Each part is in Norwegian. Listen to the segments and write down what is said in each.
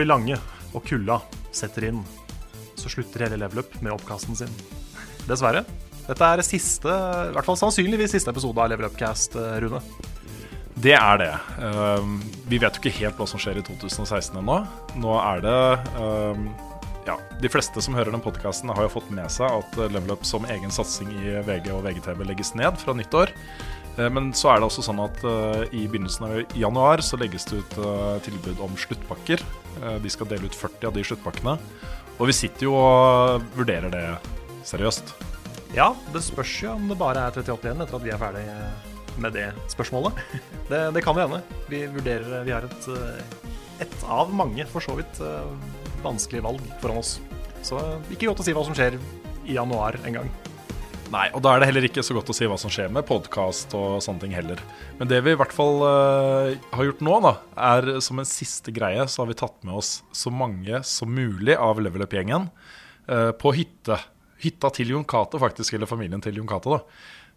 Blir lange og kulda setter inn, så slutter hele level up med oppkasten sin. Dessverre. Dette er siste, i hvert fall sannsynligvis siste episode av Level Upcast, eh, Rune. Det er det. Um, vi vet jo ikke helt hva som skjer i 2016 ennå. Nå er det um, Ja, de fleste som hører den podkasten, har jo fått med seg at Level Up som egen satsing i VG og VGTV legges ned fra nyttår. Eh, Men så er det også sånn at eh, i begynnelsen av januar så legges det ut eh, tilbud om sluttpakker. Eh, de skal dele ut 40 av de sluttpakkene. Og vi sitter jo og vurderer det seriøst. Ja, det spørs jo om det bare er 38 igjen etter at vi er ferdig eh, med det spørsmålet. Det, det kan jo hende. Vi vurderer Vi har et, eh, et av mange, for så vidt, eh, vanskelige valg foran oss. Så ikke godt å si hva som skjer i januar en gang. Nei, og da er det heller ikke så godt å si hva som skjer med podkast og sånne ting heller. Men det vi i hvert fall uh, har gjort nå, da, er som en siste greie, så har vi tatt med oss så mange som mulig av Level Up-gjengen uh, på hytte. Hytta til Jon Cato, faktisk, eller familien til Jon Cato, da.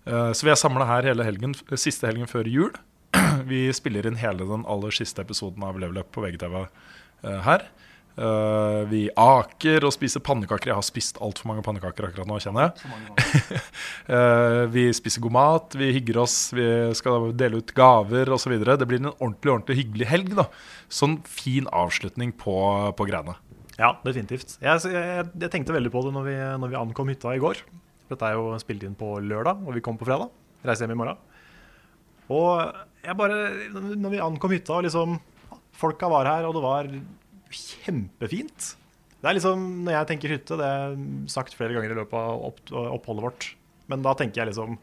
Uh, så vi er samla her hele helgen, siste helgen før jul. Vi spiller inn hele den aller siste episoden av Level Up på VGTV eh, her. Eh, vi aker og spiser pannekaker. Jeg har spist altfor mange pannekaker akkurat nå, kjenner jeg. uh, vi spiser god mat, vi hygger oss, vi skal dele ut gaver osv. Det blir en ordentlig ordentlig hyggelig helg. da Sånn fin avslutning på, på greiene. Ja, definitivt. Jeg, jeg, jeg tenkte veldig på det når vi, når vi ankom hytta i går. Dette er jo spilt inn på lørdag, og vi kom på fredag. Reiser hjem i morgen. Og jeg bare Når vi ankom hytta, og liksom Folka var her, og det var kjempefint. Det er liksom, Når jeg tenker hytte, det jeg sagt flere ganger i løpet av opp, oppholdet vårt, men da tenker jeg liksom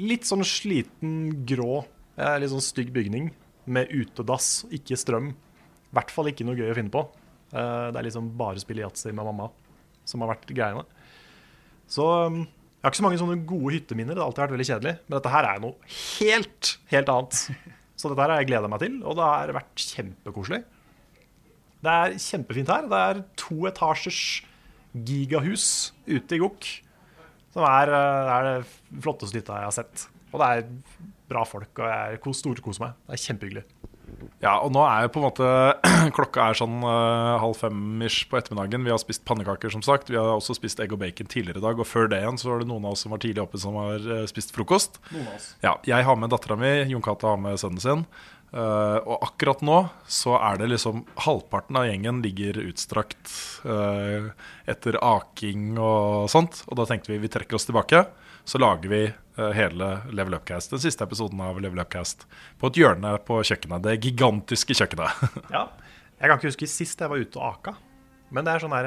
litt sånn sliten, grå, eh, litt sånn stygg bygning med utedass, ikke strøm. I hvert fall ikke noe gøy å finne på. Eh, Det er liksom bare spille yatzy med mamma som har vært greiene. Så um, jeg har ikke så mange sånne gode hytteminner. Det har alltid vært veldig kjedelig. Men dette her er noe helt, helt annet. Så dette her har jeg gleda meg til, og det har vært kjempekoselig. Det er kjempefint her. Det er to etasjers gigahus ute i Gokk. Som er, eh, er det flotteste hytta jeg har sett. Og det er bra folk, og jeg kos- storkoser meg. Det er kjempehyggelig. Ja, og nå er jo på en måte Klokka er sånn uh, halv fem-ish på ettermiddagen. Vi har spist pannekaker, som sagt. Vi har også spist egg og bacon tidligere i dag. Og før det igjen så var det noen av oss som var tidlig oppe, som har uh, spist frokost. Noen av oss. Ja, jeg har med dattera mi, Jon Cato har med sønnen sin. Eh, og akkurat nå så er det liksom halvparten av gjengen ligger utstrakt uh, etter aking og sånt. Og da tenkte vi vi trekker oss tilbake. Så lager vi uh, hele Level Upcast, den siste episoden av Level Upcast, på et hjørne på kjøkkenet. Det gigantiske kjøkkenet. Ja. Jeg kan ikke huske sist jeg var ute og aka. Men det er sånn her,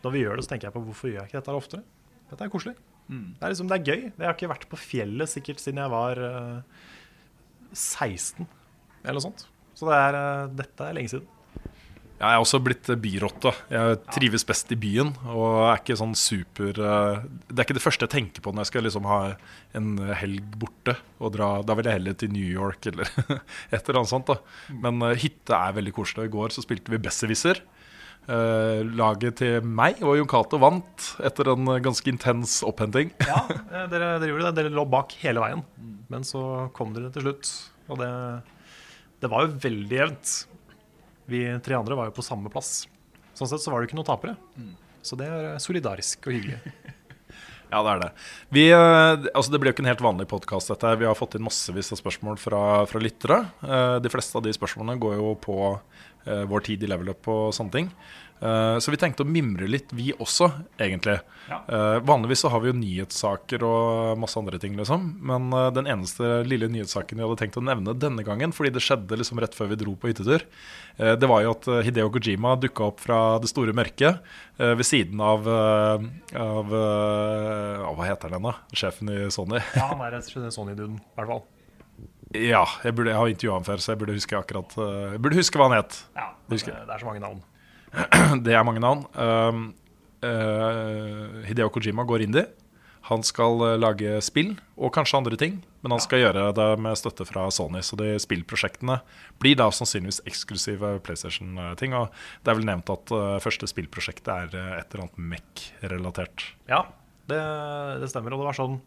når vi gjør det, så tenker jeg på hvorfor gjør jeg ikke dette oftere? Dette er koselig. Det er liksom, det er gøy. Jeg har ikke vært på fjellet sikkert siden jeg var eh, 16 eller sånt. Så det er, eh, dette er lenge siden. Jeg er også blitt byrotte. Jeg trives best i byen og er ikke sånn super eh, Det er ikke det første jeg tenker på når jeg skal liksom ha en helg borte og dra. Da vil jeg heller til New York eller et eller annet sånt. da Men eh, hytte er veldig koselig. I går så spilte vi Besserwisser. Eh, laget til meg og Jon Cato vant etter en ganske intens opphenting. Ja, eh, dere, dere gjorde det. Dere lå bak hele veien. Men så kom dere til slutt. Og det, det var jo veldig jevnt. Vi tre andre var jo på samme plass. Sånn sett så var det ikke noen tapere. Så det er solidarisk og hyggelig. Ja, det er det. Vi, eh, altså det blir jo ikke en helt vanlig podkast, dette. Vi har fått inn massevis av spørsmål fra, fra lyttere. Eh, De fleste av de spørsmålene går jo på eh, vår tid i level up og sånne ting. Eh, Så vi tenkte å mimre litt, vi også, egentlig. Eh, Vanligvis så har vi jo nyhetssaker og masse andre ting, liksom. Men eh, den eneste lille nyhetssaken vi hadde tenkt å nevne denne gangen, fordi det skjedde liksom rett før vi dro på hyttetur, det var jo at Hideo Kojima dukka opp fra det store mørket ved siden av, av Hva heter den, da? Sjefen i Sony. Ja, han er rett og slett Sony-duden, i hvert fall. Ja, jeg, burde, jeg har intervjua ham før, så jeg burde huske akkurat Jeg burde huske hva han het. Ja, Det det er så mange navn. Det er mange navn. Um, uh, Hideo Kojima går indie. Han skal eh, lage spill og kanskje andre ting, men han skal gjøre det med støtte fra Sony. Så de spillprosjektene blir da sannsynligvis eksklusive PlayStation-ting. Og det er vel nevnt at eh, første spillprosjektet er et eller annet MEC-relatert. Ja, det, det stemmer. Og det var sånn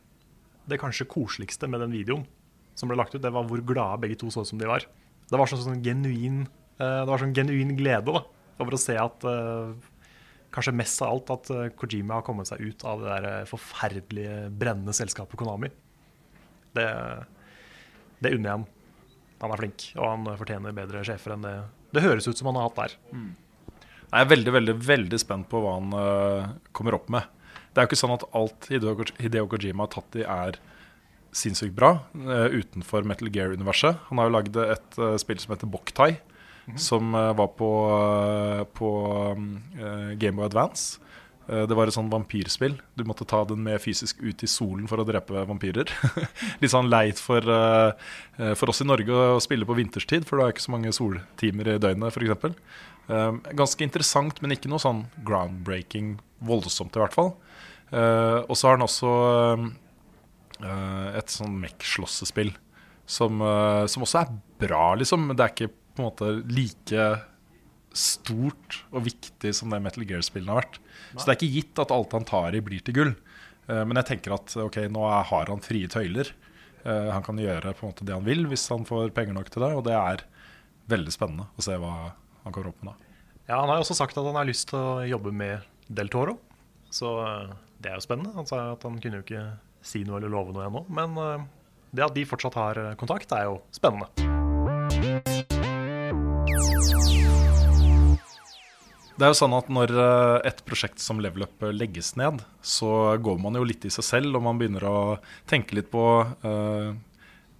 Det kanskje koseligste med den videoen som ble lagt ut, det var hvor glade begge to så ut som de var. Det var sånn, sånn genuin Det var sånn genuin glede da, over å se at eh, Kanskje mest av alt at eh, Kojima har kommet seg ut av det der eh, forferdelige, brennende selskapet Konami. Det, det unner jeg ham. Han er flink, og han fortjener bedre sjefer enn det det høres ut som han har hatt der. Jeg er veldig veldig, veldig spent på hva han uh, kommer opp med. Det er jo ikke sånn at alt Hideo, Kojima har tatt i, er sinnssykt bra uh, utenfor Metal Gear-universet. Han har jo lagd et uh, spill som heter Boktai, som eh, var på, uh, på uh, Gameboy Advance. Eh, Det var et sånn vampyrspill. Du måtte ta den med fysisk ut i solen for å drepe vampyrer. Litt sånn leit for, eh, eh, for oss i Norge å spille på vinterstid, for det er ikke så mange soltimer i døgnet, f.eks. Ganske interessant, men ikke noe sånn groundbreaking voldsomt, i hvert fall. Eh, og så har han også eh, et sånn mech-slåssespill som, eh, som også er bra, liksom. Det er ikke på en måte like stort og viktig som det Metal Gear-spillene har vært. Så det er ikke gitt at alt han tar i, blir til gull. Uh, men jeg tenker at ok, nå har han frie tøyler. Uh, han kan gjøre på en måte det han vil hvis han får penger nok til det. Og det er veldig spennende å se hva han kommer opp med da. Ja, Han har jo også sagt at han har lyst til å jobbe med Del Toro, så eh, det er jo spennende. Han sa at han kunne jo ikke si noe eller love noe ennå, men det at de fortsatt har kontakt, er jo spennende. Det er jo sånn at Når eh, et prosjekt som Level Up legges ned, så går man jo litt i seg selv, og man begynner å tenke litt på uh,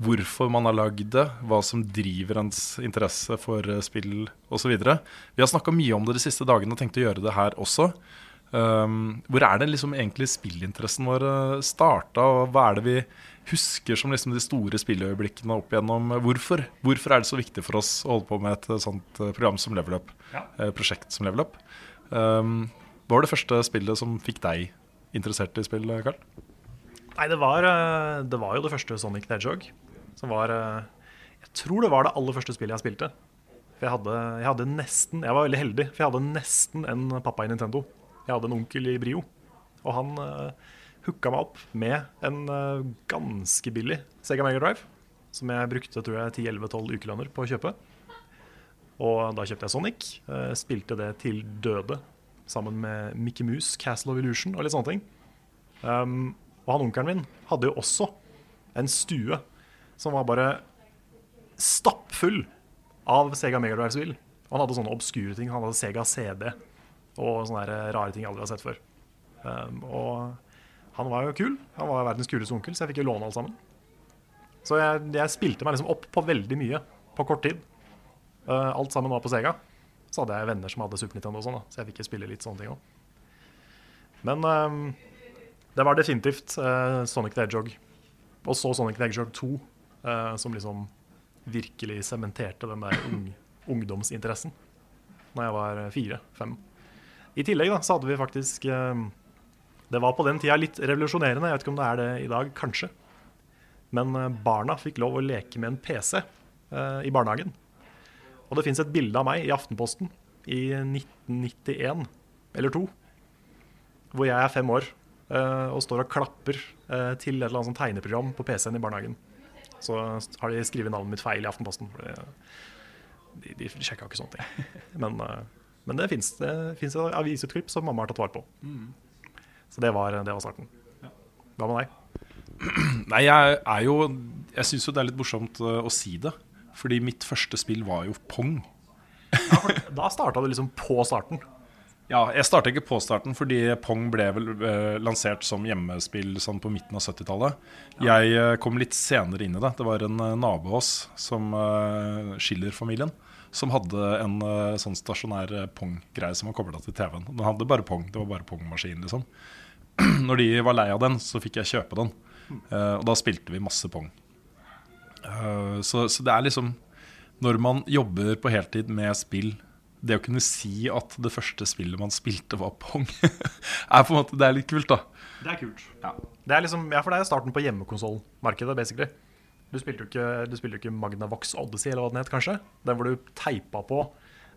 hvorfor man har lagd det, hva som driver ens interesse for eh, spill osv. Vi har snakka mye om det de siste dagene og tenkt å gjøre det her også. Um, hvor er det liksom egentlig spillinteressen vår starta, og hva er det vi husker som liksom de store spilløyeblikkene opp igjennom? Hvorfor? Hvorfor er det så viktig for oss å holde på med et uh, sånt uh, program som Level Up? Ja. prosjekt som Level Up? Um, hva var det første spillet som fikk deg interessert i spill, Karl? Nei, det var, eh, det var jo det første Sonic the Hedgehog. Som var eh, Jeg tror det var det aller første spillet jeg spilte. For jeg hadde, jeg hadde nesten Jeg var veldig heldig, for jeg hadde nesten en pappa i Nintendo. Jeg hadde en onkel i Brio. Og han hooka meg opp med en eh, ganske billig Sega Mega Drive. Som jeg brukte tror jeg 10-11-12 ukelønner på å kjøpe. Og da kjøpte jeg Sonic. eh, spilte det til døde sammen med Mickey Mouse, Castle of Illusion og litt sånne ting. Um, og han onkelen min hadde jo også en stue som var bare stappfull av Sega Mega Drive-spill. Han hadde sånne obskure ting. Han hadde Sega CD og sånne rare ting jeg aldri har sett før. Um, og han var jo kul. Han var verdens kuleste onkel, så jeg fikk jo låne alt sammen. Så jeg, jeg spilte meg liksom opp på veldig mye på kort tid. Uh, alt sammen var på Sega. Så hadde jeg venner som hadde Super Nintendo og sånn, så jeg fikk jo spille litt sånne ting òg. Men uh, det var definitivt uh, Sonic the Hedgehog. Og så Sonic the Hedgehog 2, eh, som liksom virkelig sementerte den der ung, ungdomsinteressen. Når jeg var fire-fem. I tillegg da, så hadde vi faktisk Det var på den tida litt revolusjonerende. Jeg vet ikke om det er det i dag, kanskje. Men eh, barna fikk lov å leke med en PC eh, i barnehagen. Og det fins et bilde av meg i Aftenposten i 1991 eller to, hvor jeg er fem år eh, og står og klapper eh, til et eller annet sånt tegneprogram på PC-en i barnehagen. Så har de skrevet navnet mitt feil i Aftenposten. For de, de sjekka ikke sånne ting. Men, eh, men det fins avisutklipp som mamma har tatt vare på. Så det var, det var starten. Hva med deg? Nei, jeg er jo Jeg syns jo det er litt morsomt uh, å si det. Fordi mitt første spill var jo Pong. Da starta du liksom på starten. Ja, jeg starta ikke på starten fordi Pong ble vel eh, lansert som hjemmespill sånn på midten av 70-tallet. Jeg eh, kom litt senere inn i det. Det var en eh, nabo av oss, som eh, Schiller-familien, som hadde en eh, sånn stasjonær eh, Pong-greie som var kobla til TV-en. Den hadde bare Pong. Det var bare Pong-maskin, liksom. Når de var lei av den, så fikk jeg kjøpe den. Uh, og da spilte vi masse Pong. Uh, så, så det er liksom Når man jobber på heltid med spill det å kunne si at det første spillet man spilte, var Pong, er på en måte, det er litt kult, da. Det er kult. Ja, Det er liksom, ja, for det er starten på hjemmekonsollmarkedet, basically. Du spilte jo ikke, du spilte jo ikke Magnavox Odyssey, eller hva den het, kanskje. Den hvor du teipa på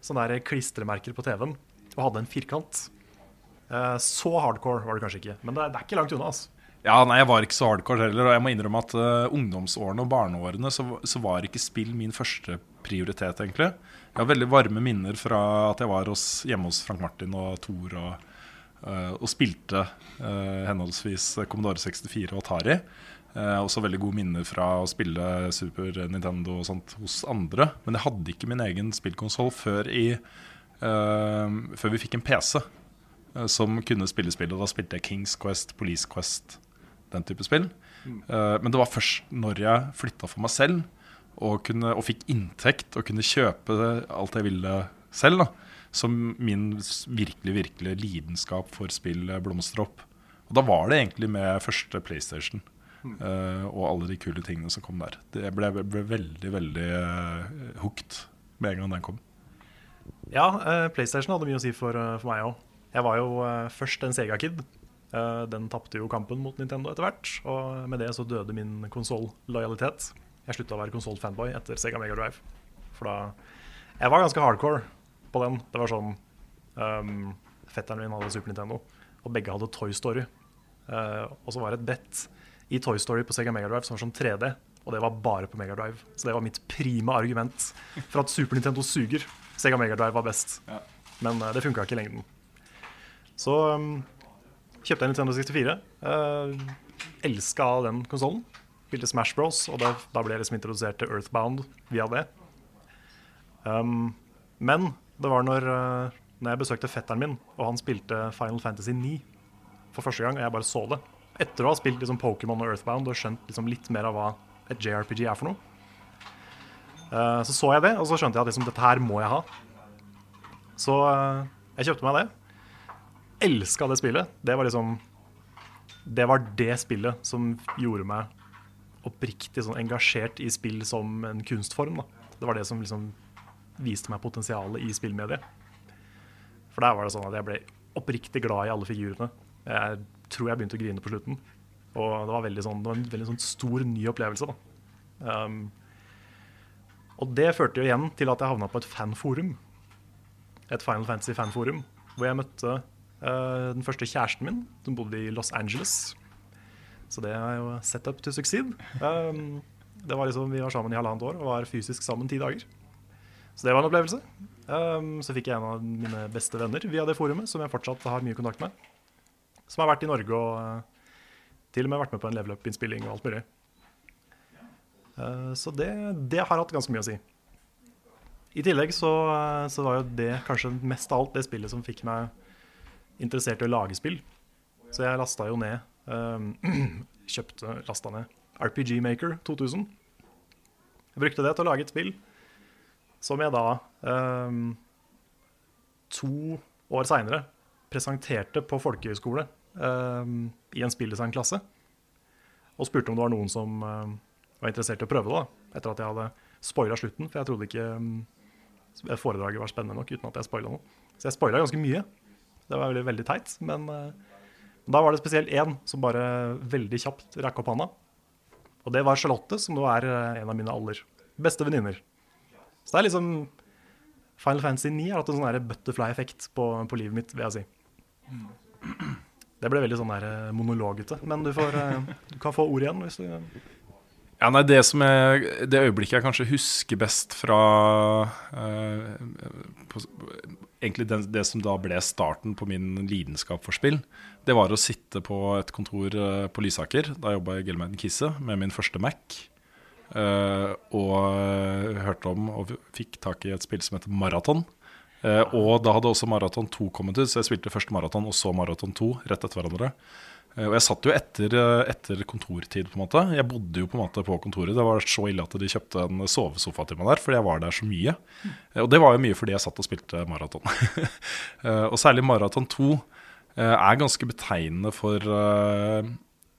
sånne der klistremerker på TV-en og hadde en firkant. Eh, Så hardcore var det kanskje ikke, men det er, ikke langt unna. altså. Ja, nei, jeg var ikke så hardcore heller. Og jeg må innrømme at uh, ungdomsårene og barneårene så, så var ikke spill min første prioritet, egentlig. Jeg har veldig varme minner fra at jeg var hos, hjemme hos Frank Martin og Thor og, uh, og spilte uh, henholdsvis Commodore 64 og Atari. Også veldig gode minner fra å spille Super Nintendo og sånt hos andre. Men jeg hadde ikke min egen spillkonsoll før, før vi fikk en PC som kunne spille spill. Og da spilte jeg Kings Quest, Police Quest, den type spill. Uh, men det var først når jeg flytta for meg selv og, kunne, og fikk inntekt og kunne kjøpe alt jeg ville selv, da, som min virkelig, virkelig lidenskap for spill blomstra opp. Og da var det egentlig med første PlayStation uh, og alle de kule tingene som kom der. Det ble, ble veldig, veldig uh, hooked med en gang den kom. Ja, uh, PlayStation hadde mye å si for, eh, for meg òg. Jeg var jo eh, først en Sega-kid. Eh, den tapte jo kampen mot Nintendo etter hvert, og med det så døde min konsoll-lojalitet. Jeg slutta å være konsoll-fanboy etter Sega Mega Drive. For da Jeg var ganske hardcore på den. Det var sånn um, Fetteren min hadde Super Nintendo, og begge hadde Toy Story. Uh, og så var det et brett i Toy Story på Sega Mega Drive som var sånn 3D, og det var bare på Mega Drive. Så det var mitt prima argument for at Super Nintendo suger. Sega Mega Drive var best. Men uh, det funka ikke i lengden. Så um, kjøpte jeg Nintendo 64. Uh, Elska den konsollen. Spilte Smash Bros, og da, da ble jeg liksom introdusert til Earthbound via det. Um, men det var når, uh, når jeg besøkte fetteren min, og han spilte Final Fantasy 9 for første gang, og jeg bare så det. Etter å ha spilt liksom Pokémon og Earthbound og skjønt liksom litt mer av hva et JRPG er for noe. Uh, så så jeg det, og så skjønte jeg at liksom, dette her må jeg ha. Så uh, jeg kjøpte meg det elska det spillet. Det var liksom Det var det spillet som gjorde meg oppriktig sånn engasjert i spill som en kunstform. Da. Det var det som liksom viste meg potensialet i spillmediet. For der var det sånn at jeg ble oppriktig glad i alle figurene. Jeg tror jeg begynte å grine på slutten. Og det var, veldig sånn, det var en veldig sånn stor, ny opplevelse. Da. Um, og det førte jo igjen til at jeg havna på et fanforum. Et Final Fantasy fanforum, hvor jeg møtte den første kjæresten min, som bodde i Los Angeles. Så det er jo set up to succeed. Um, det var liksom, vi var sammen i halvannet år og var fysisk sammen ti dager. Så det var en opplevelse. Um, så fikk jeg en av mine beste venner via det forumet, som jeg fortsatt har mye kontakt med. Som har vært i Norge og uh, til og med vært med på en level up-innspilling og alt mulig. Uh, så det, det, har hatt ganske mye å si. I tillegg så, så var jo det kanskje mest av alt det spillet som fikk meg interessert i å lage spill. Så jeg lasta jo ned um, Kjøpte, lasta ned RPG Maker 2000. Jeg brukte det til å lage et spill som jeg da um, to år seinere presenterte på folkehøyskole um, i en spilldesignklasse. Og spurte om det var noen som var interessert i å prøve det, da, etter at jeg hadde spoila slutten. For jeg trodde ikke foredraget var spennende nok, uten at jeg spoila noe. Så jeg spoila ganske mye. Det var veldig, veldig teit. Men eh, da var det spesielt én som bare veldig kjapt rakk opp hånda. Og det var Charlotte, som nå er eh, en av mine aller beste venninner. Så det er liksom Final Fantasy 9 har hatt en sånn butterfly-effekt på, på livet mitt, vil jeg si. Det ble veldig sånn der eh, monologete. Men du, får, du kan få ord igjen hvis du Ja, nei, det, som jeg, det øyeblikket jeg kanskje husker best fra eh, på, Egentlig det, det som da ble starten på min lidenskap for spill, det var å sitte på et kontor eh, på Lysaker. Da jobba jeg i Gelmeiden Kisse med min første Mac. Uh, og eh, hørte om og fikk tak i et spill som heter Maraton. Uh, og da hadde også Maraton 2 kommet ut, så jeg spilte først Maraton og så Maraton 2 rett etter hverandre. Eh, Og jeg satt jo etter, eh, etter kontortid, på en måte. Jeg bodde jo på en måte på kontoret. Det var så ille at de kjøpte en sovesofa til meg der, fordi jeg var der så mye. Eh, Og det var jo mye fordi jeg satt og spilte maraton. Og særlig Maraton 2 eh, er ganske betegnende for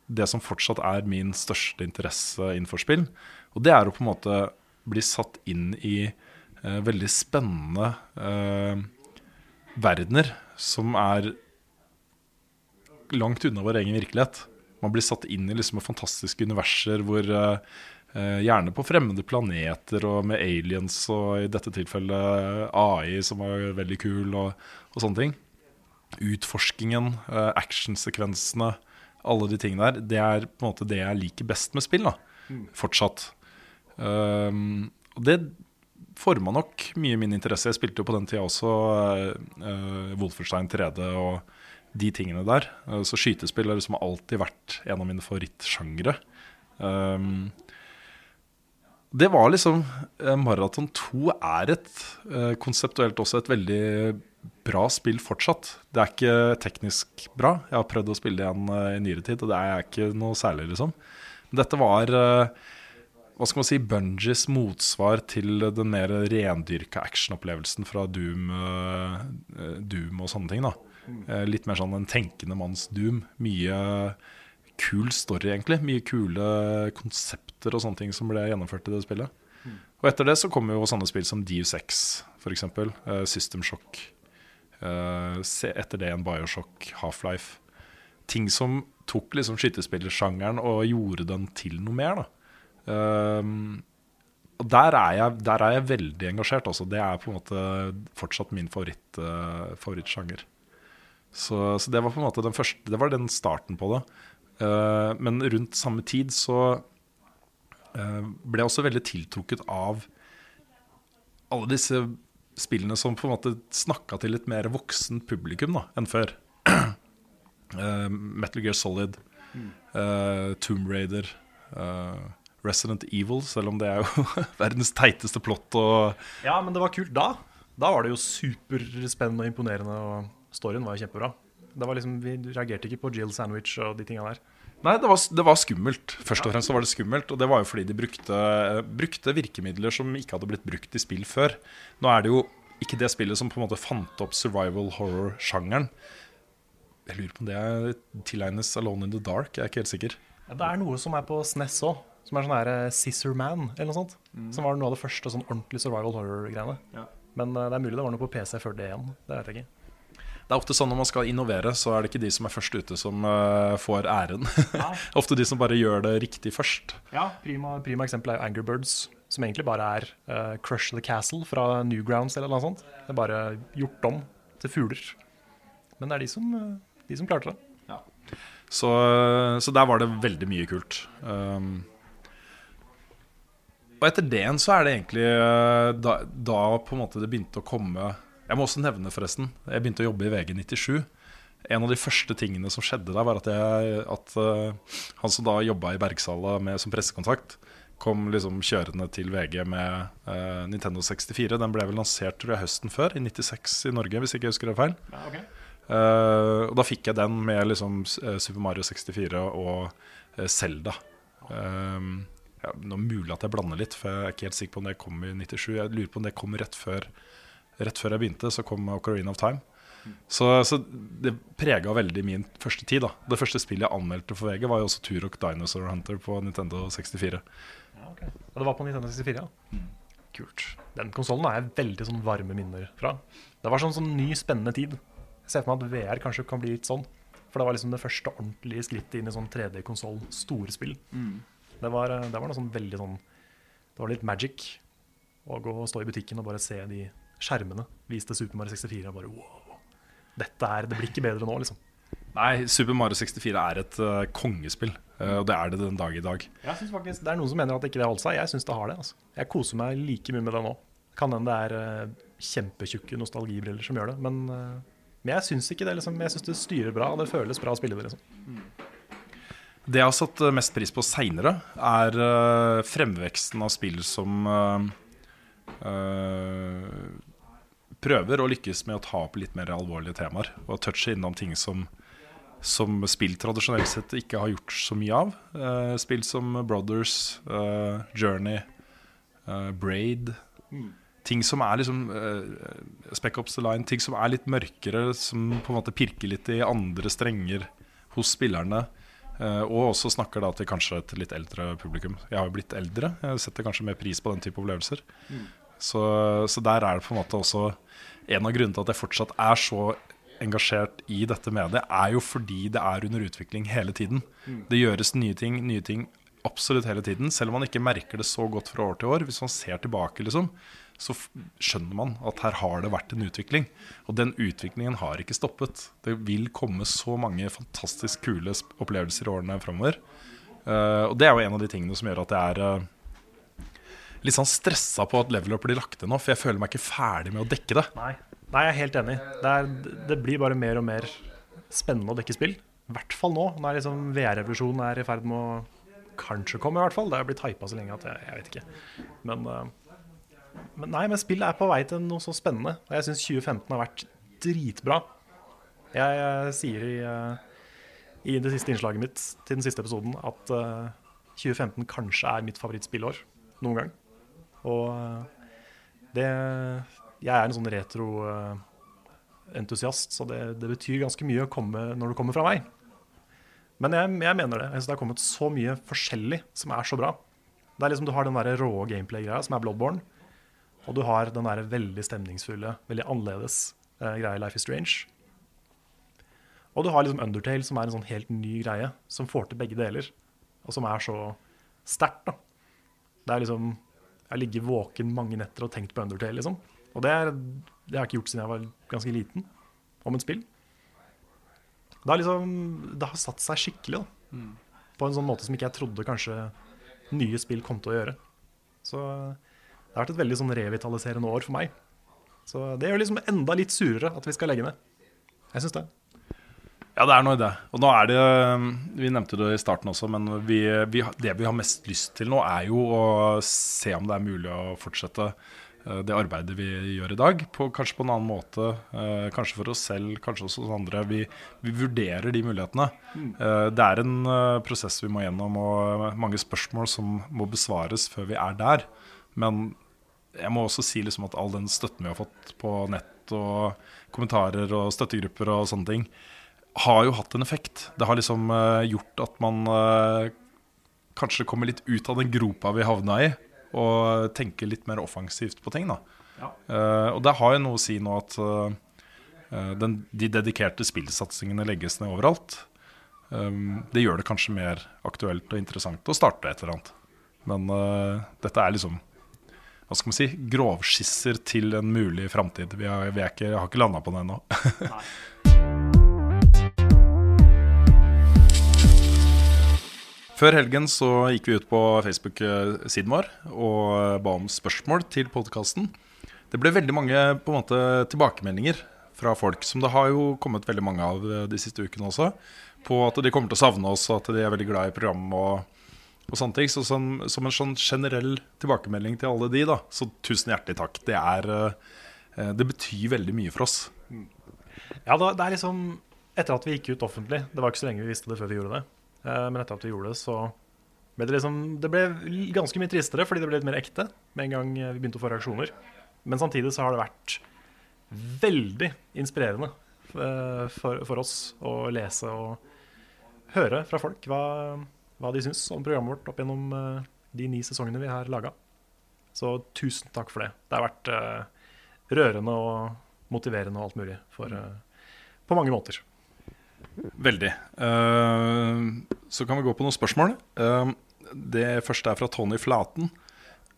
det som fortsatt er min største interesse innenfor spill. Og det er å på en måte bli satt inn i veldig spennende verdener som er langt unna vår egen virkelighet. Man blir satt inn i liksom fantastiske universer hvor eh, eh, Gjerne på fremmede planeter og med aliens og i dette tilfellet AI, som var veldig kul, og, og sånne ting. Utforskingen, uh, actionsekvensene, alle de tingene der. Det er på en måte det jeg liker best med spill. da, Fortsatt. Um, og det forma nok mye min interesse. Jeg spilte jo på den tida også uh, Wolferstein 3D og de tingene der. Uh, så skytespill har liksom alltid vært en av mine favorittsjangre. Um, det var liksom eh, Maraton 2 er et eh, konseptuelt også et veldig bra spill fortsatt. Det er ikke teknisk bra. Jeg har prøvd å spille det igjen eh, i nyere tid, og det er ikke noe særlig, liksom. Dette var eh, hva skal man si, Bungies motsvar til den mer rendyrka actionopplevelsen fra Doom, eh, eh, Doom og sånne ting. da. Eh, Litt mer sånn en tenkende manns Doom. Mye kul story, egentlig. Mye kule konsepter og sånne ting som ble gjennomført i det spillet. Og etter det så kommer jo sånne spill som Deus Ex, f.eks. Uh, System Shock. Eh, etter det en Bioshock, Half-Life. Ting som tok liksom skytespillersjangeren og gjorde den til noe mer. da. Ehm, og der er, jeg, der er jeg veldig engasjert. Altså. Det er på en måte fortsatt min favoritt, uh, favorittsjanger. Så, så det var på en måte den første Det var den starten på det. Uh, men rundt samme tid så uh, ble jeg også veldig tiltrukket av alle disse spillene som på en måte snakka til et mer voksent publikum da, enn før. Uh, Metal Gear Solid, eh, Tomb Raider, Resident Evil, selv om det er jo verdens teiteste plott. Og Ja, men det var kult da. Da var det jo superspennende og imponerende, og storyen var jo kjempebra. Det var liksom, Vi reagerte ikke på Jill Sandwich og de tinga der. Nei, det var, det var skummelt. Først og fremst så var det skummelt. Og det var jo fordi de brukte, brukte virkemidler som ikke hadde blitt brukt i spill før. Nå er det jo ikke det spillet som på en måte fant opp survival horror-sjangeren. Jeg lurer på om det tilegnes Alone in the Dark. Jeg er ikke helt sikker. Ja, det er noe som er på SNES òg, som er sånn her eh, Scissor Man, eller noe sånt. Som var noe av det første sånn ordentlig survival horror-greiene. Men eh, det er mulig det var noe på PC før det igjen. Det vet jeg ikke. Det er ofte sånn når man skal innovere, så er det ikke de som er først ute, som uh, får æren. ofte de som bare gjør det riktig først. Ja, prima, prima eksempel er Angry Birds, som egentlig bare er uh, Crush the Castle fra Newgrounds eller noe sånt. Det er bare gjort om til fugler. Men det er de som, eh, de som klarte det. Så, så der var det veldig mye kult. Um, og etter det igjen så er det egentlig da, da på en måte det begynte å komme Jeg må også nevne, forresten, jeg begynte å jobbe i VG97. En av de første tingene som skjedde der, var at, jeg, at uh, han som da jobba i Bergsala med, som pressekontakt, kom liksom kjørende til VG med uh, Nintendo 64. Den ble vel lansert tror jeg, høsten før, i 96 i Norge, hvis ikke jeg husker det feil. Eh, og da fikk jeg den med liksom Super Mario 64 og Selda. Zelda. Eh, ja, nå er det mulig at jeg blander litt, for jeg er ikke helt sikker på om det kom i 97. Jeg lurer på om det kom rett før, rett før jeg begynte, så kom Ocarina of Time. Så, så det prega veldig min første tid. da Det første spillet jeg anmeldte for VG, var jo også Turok Dinosaur Hunter på Nintendo 64. Og det var på Nintendo 64, ja. Kult. Den konsollen har jeg veldig sånn varme minner fra. Det var sånn, sånn ny, spennende tid. Jeg ser for meg at VR kanskje kan bli litt sånn. For det var liksom det første ordentlige skrittet inn i sånn 3D-konsoll, store spill. Det, var, eh, det var noe sånn veldig sånn Det var litt magic å gå og stå i butikken og bare se de skjermene viste Super Mario 64. Og bare wow. Dette er, det blir ikke bedre nå, liksom. Nei, Super Mario 64 er et uh, kongespill, Uh, og det er det den dag i dag. Jeg synes faktisk Det er noen som mener at ikke det holdt seg. Jeg syns det har det. altså. Jeg koser meg like mye med det nå. Kan hende det er uh, kjempetjukke nostalgibriller som gjør det, men, men jeg syns ikke det. liksom. Jeg syns det styrer bra, og det føles bra å spille det. liksom. Det jeg har satt mest pris på seinere, er fremveksten av spill som prøver å lykkes med å ta opp litt mer alvorlige temaer. Og touche innom ting som, som spill tradisjonelt sett ikke har gjort så mye av. Eh, spill som Brothers, eh, Journey, eh, Braid. Ting som er liksom uh, Spec Ops The Line. Ting som er litt mørkere, som på en måte pirker litt i andre strenger hos spillerne. Eh, og også snakker da til kanskje et litt eldre publikum. Jeg har jo blitt eldre. Jeg setter kanskje mer pris på den type opplevelser. Så, så der er det på en måte også En av grunnene til at jeg fortsatt er så engasjert i dette mediet, er jo fordi det er under utvikling hele tiden. Det gjøres nye ting, nye ting absolutt hele tiden. Selv om man ikke merker det så godt fra år til år. Hvis man ser tilbake, liksom, så skjønner man at her har det vært en utvikling. Og den utviklingen har ikke stoppet. Det vil komme så mange fantastisk kule opplevelser i årene framover. og det er jo en av de tingene som gjør at jeg er eh, litt sånn stressa på at level up blir lagt til nå, for jeg føler meg ikke ferdig med å dekke det. Nei, Nei jeg er helt enig. Det, er, det blir bare mer og mer spennende å dekke spill. I hvert fall nå, når liksom VR-revolusjonen er i ferd med å kanskje komme. i hvert fall. Det har blitt hypa så lenge at jeg, jeg vet ikke. Men, eh, men nei, men spill er på vei til noe så spennende. Og jeg syns 2015 har vært dritbra. Jeg, jeg sier i, eh, i det siste innslaget mitt til den siste episoden at eh, 2015 kanskje er mitt favorittspillår noen gang. Og eh, det Jeg er en sånn retro-entusiast, så det, det betyr ganske mye komme når det kommer fra meg. Men jeg, jeg mener det. Jeg det har kommet så mye forskjellig som er så bra. Det er liksom Du har den der rå gameplay-greia som er Bloodborne. Og du har den der veldig stemningsfulle, veldig annerledes eh, greia Life is Strange. Og du har liksom Undertale, som er en sånn helt ny greie, som får til begge deler. Og som er så sterkt, da. Det er liksom Jeg har ligget våken mange netter og tenkt på Undertale, liksom. Og det, er, det har jeg ikke gjort siden jeg var ganske liten, om et spill. Det har liksom Det har satt seg skikkelig, da. På en sånn måte som ikke jeg trodde kanskje nye spill kom til å gjøre. Så det har vært et veldig sånn revitaliserende år for meg. Så det gjør liksom enda litt surere at vi skal legge ned. Jeg syns det. Ja, det er noe i det. Og nå er det Vi nevnte det i starten også, men vi, vi, det vi har mest lyst til nå, er jo å se om det er mulig å fortsette eh, det arbeidet vi gjør i dag, på, kanskje på en annen måte. eh, Kanskje for oss selv, kanskje også hos andre. Vi, vi vurderer de mulighetene. Eh, Det er en prosess vi må gjennom, og mange spørsmål som må besvares før vi er der. Men jeg må også si liksom at all den støtten vi har fått på nett og kommentarer og støttegrupper og sånne ting, har jo hatt en effekt. Det har liksom eh, gjort at man eh, kanskje kommer litt ut av den gropa vi havna i, og tenker litt mer offensivt på ting. da. Eh, og det har jo noe å si nå at uh, den, de dedikerte spillsatsingene legges ned overalt. Um, det gjør det kanskje mer aktuelt og interessant å starte et eller annet. Men uh, dette er liksom hva skal man si, grovskisser til en mulig framtid. Vi, har- vi ikke, har ikke landa på det ennå. Før helgen så gikk vi ut på Facebook-siden vår og ba om spørsmål til podkasten. Det ble veldig mange på en måte tilbakemeldinger fra folk, som det har jo kommet veldig mange av de siste ukene også, på at de kommer til å savne oss, og at de er veldig glad i programmet og, og sånne ting. Så som, som en sånn generell tilbakemelding til alle de, da, så tusen hjertelig takk. Det, er, eh, det betyr veldig mye for oss. Ja, det, er liksom Etter at vi gikk ut offentlig, det var ikke så lenge vi visste det før vi gjorde det, men etter at vi gjorde det, så ble det liksom Det ble ganske mye tristere fordi det ble litt mer ekte med en gang vi begynte å få reaksjoner. Men samtidig så har det vært veldig inspirerende eh, for, for oss å lese og høre fra folk hva, hva de syns om programmet vårt opp gjennom eh, de ni sesongene vi har laga. Så tusen takk for det. Det har vært eh, rørende og motiverende og alt mulig for, eh, på mange måter. Veldig. Eh, så kan vi gå på noen spørsmål. Eh, det første er fra Tony Flaten.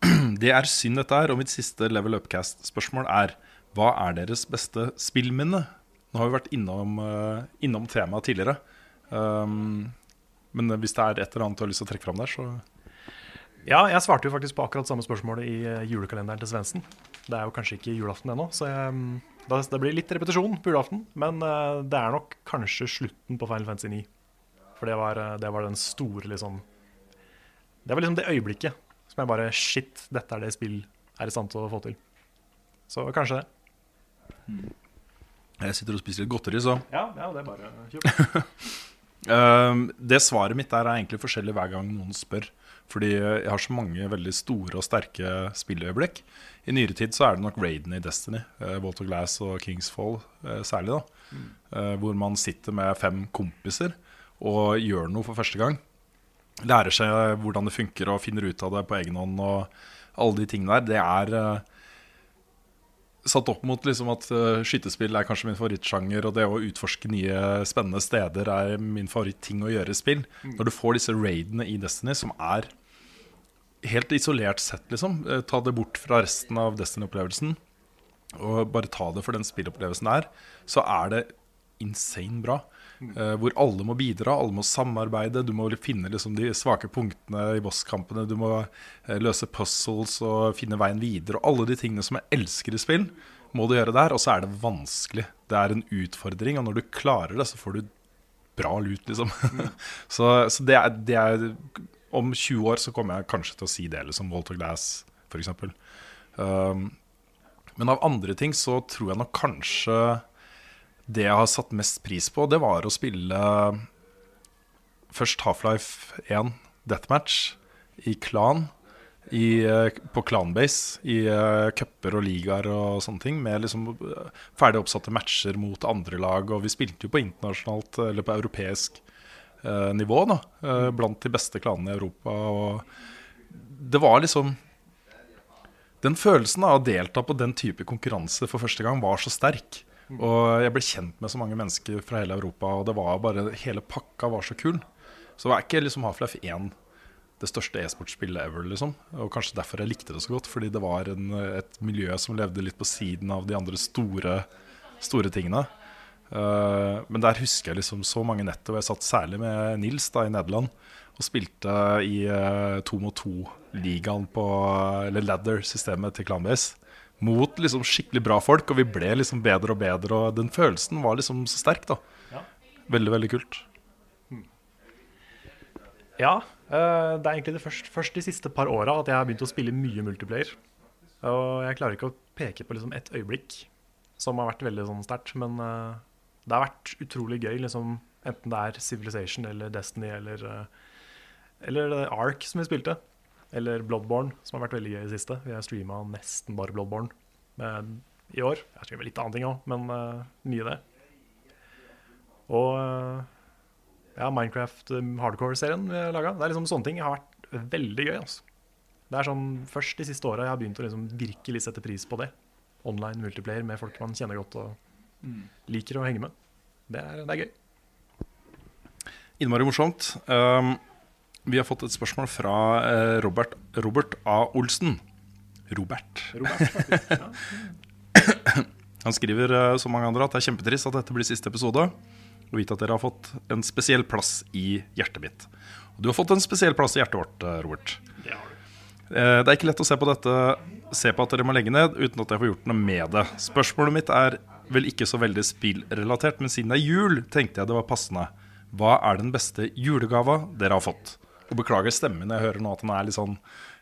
Det er synd dette er, og mitt siste Level Upcast-spørsmål er hva er deres beste spillminne? Nå har vi vært innom, eh, innom temaet tidligere. Men hvis det er et eller annet du har lyst til å trekke fram der, så Ja, jeg svarte jo faktisk på akkurat samme spørsmålet i julekalenderen til Svendsen. Det er jo kanskje ikke julaften ennå, så jeg, mm, det blir litt repetisjon på julaften. Men eh, det er nok kanskje slutten på Final Fantasy 9. For det var, eh, det var den store, liksom Det var liksom det øyeblikket som jeg bare Shit, dette er det spill er i stand til å få til. Så kanskje det. Jeg sitter og spiser litt godteri, så Ja, ja det er bare kult. Ehm, Det svaret mitt der er egentlig forskjellig hver gang noen spør. Fordi jeg har så mange veldig store og sterke spilløyeblikk. I nyere tid så er det nok Raiden i Destiny, uh, Walter Glass og Kingsfall Fall særlig. da Eh, Hvor man sitter med fem kompiser og gjør noe for første gang. Lærer seg hvordan det funker og finner ut av det på egen hånd og alle de tingene der. Det er eh, satt opp mot liksom at skytespill er kanskje min favorittsjanger, og det å utforske nye spennende steder er min favorittting å gjøre i spill. Når du får disse raidene i Destiny, som er helt isolert sett, liksom eh, Ta det bort fra resten av Destiny-opplevelsen, og bare ta det for den spillopplevelsen det er, så er det insane bra. Uh, hvor alle må bidra, alle må samarbeide. Du må finne liksom de svake punktene i bosskampene. Du må uh, løse puzzles og finne veien videre. Og alle de tingene som jeg elsker i spill, må du gjøre der. Og så er det vanskelig. Det er en utfordring, og når du klarer det, så får du bra lut, liksom. så så det, er, det er Om 20 år så kommer jeg kanskje til å si det, liksom Walter Glass, f.eks. Um, men av andre ting så tror jeg nok kanskje det jeg har satt mest pris på, det var å spille først Half-Life 1 Deathmatch i klan. I, eh, på Clanbase, i uh, cuper og ligaer og sånne ting. Med liksom eh, ferdig oppsatte matcher mot andre lag. Og vi spilte jo på internasjonalt, eller på europeisk nivå, da. eh, blant de beste klanene i Europa. Og det var liksom Den følelsen av å delta på den type konkurranse for første gang var så sterk. Og jeg ble kjent med så mange mennesker fra hele Europa, og det var bare, hele pakka var så kul. Så det var ikke liksom Half-Life 1 det største e-sportspillet ever, liksom. Og kanskje derfor jeg likte det så godt, fordi det var en, et miljø som levde litt på siden av de andre store, store tingene. Uh, men der husker jeg liksom så mange netter hvor jeg satt særlig med Nils da i Nederland og spilte i uh, to mot to-ligaen på Eller ladder-systemet til Clanbase. Mot liksom skikkelig bra folk, og vi ble liksom bedre og bedre. Og den følelsen var liksom så sterk, da. Ja. Veldig, veldig kult. Ja, eh, det er egentlig det først, først de siste par åra at jeg har begynt å spille mye multiplayer. Og jeg klarer ikke å peke på liksom ett øyeblikk som har vært veldig sånn sterkt, men eh, det har vært utrolig gøy, liksom, enten det er Civilization eller Destiny eller, eh, eller Ark som vi spilte. Eller Bloodborne, som har vært veldig gøy i det siste. Vi har streama nesten bare Bloodborne men, i år. Jeg har streama litt annet ting òg, men uh, mye det. Og uh, ja, Minecraft Hardcore-serien vi har laga. Liksom sånne ting har vært veldig gøy. Altså. Det er sånn først de siste åra jeg har begynt å liksom virkelig sette pris på det. Online multiplayer med folk man kjenner godt og liker å henge med. Det er, det er gøy. Innmari morsomt. Um, vi har fått et spørsmål fra eh, Robert, Robert A. Olsen. Robert. Robert, faktisk. Ja. Han skriver eh, som mange andre at det er kjempetrist at dette blir siste episode. Og vite at dere har fått en spesiell plass i hjertet mitt. Og du har fått en spesiell plass i hjertet vårt, eh, Robert. Det har du. Eh, Det er ikke lett å se på dette Se på at dere må legge ned uten at jeg får gjort noe med det. Spørsmålet mitt er vel ikke så veldig spillrelatert, men siden det er jul, tenkte jeg det var passende. Hva er den beste julegava dere har fått? Og beklager stemmen, jeg hører nå at den er litt sånn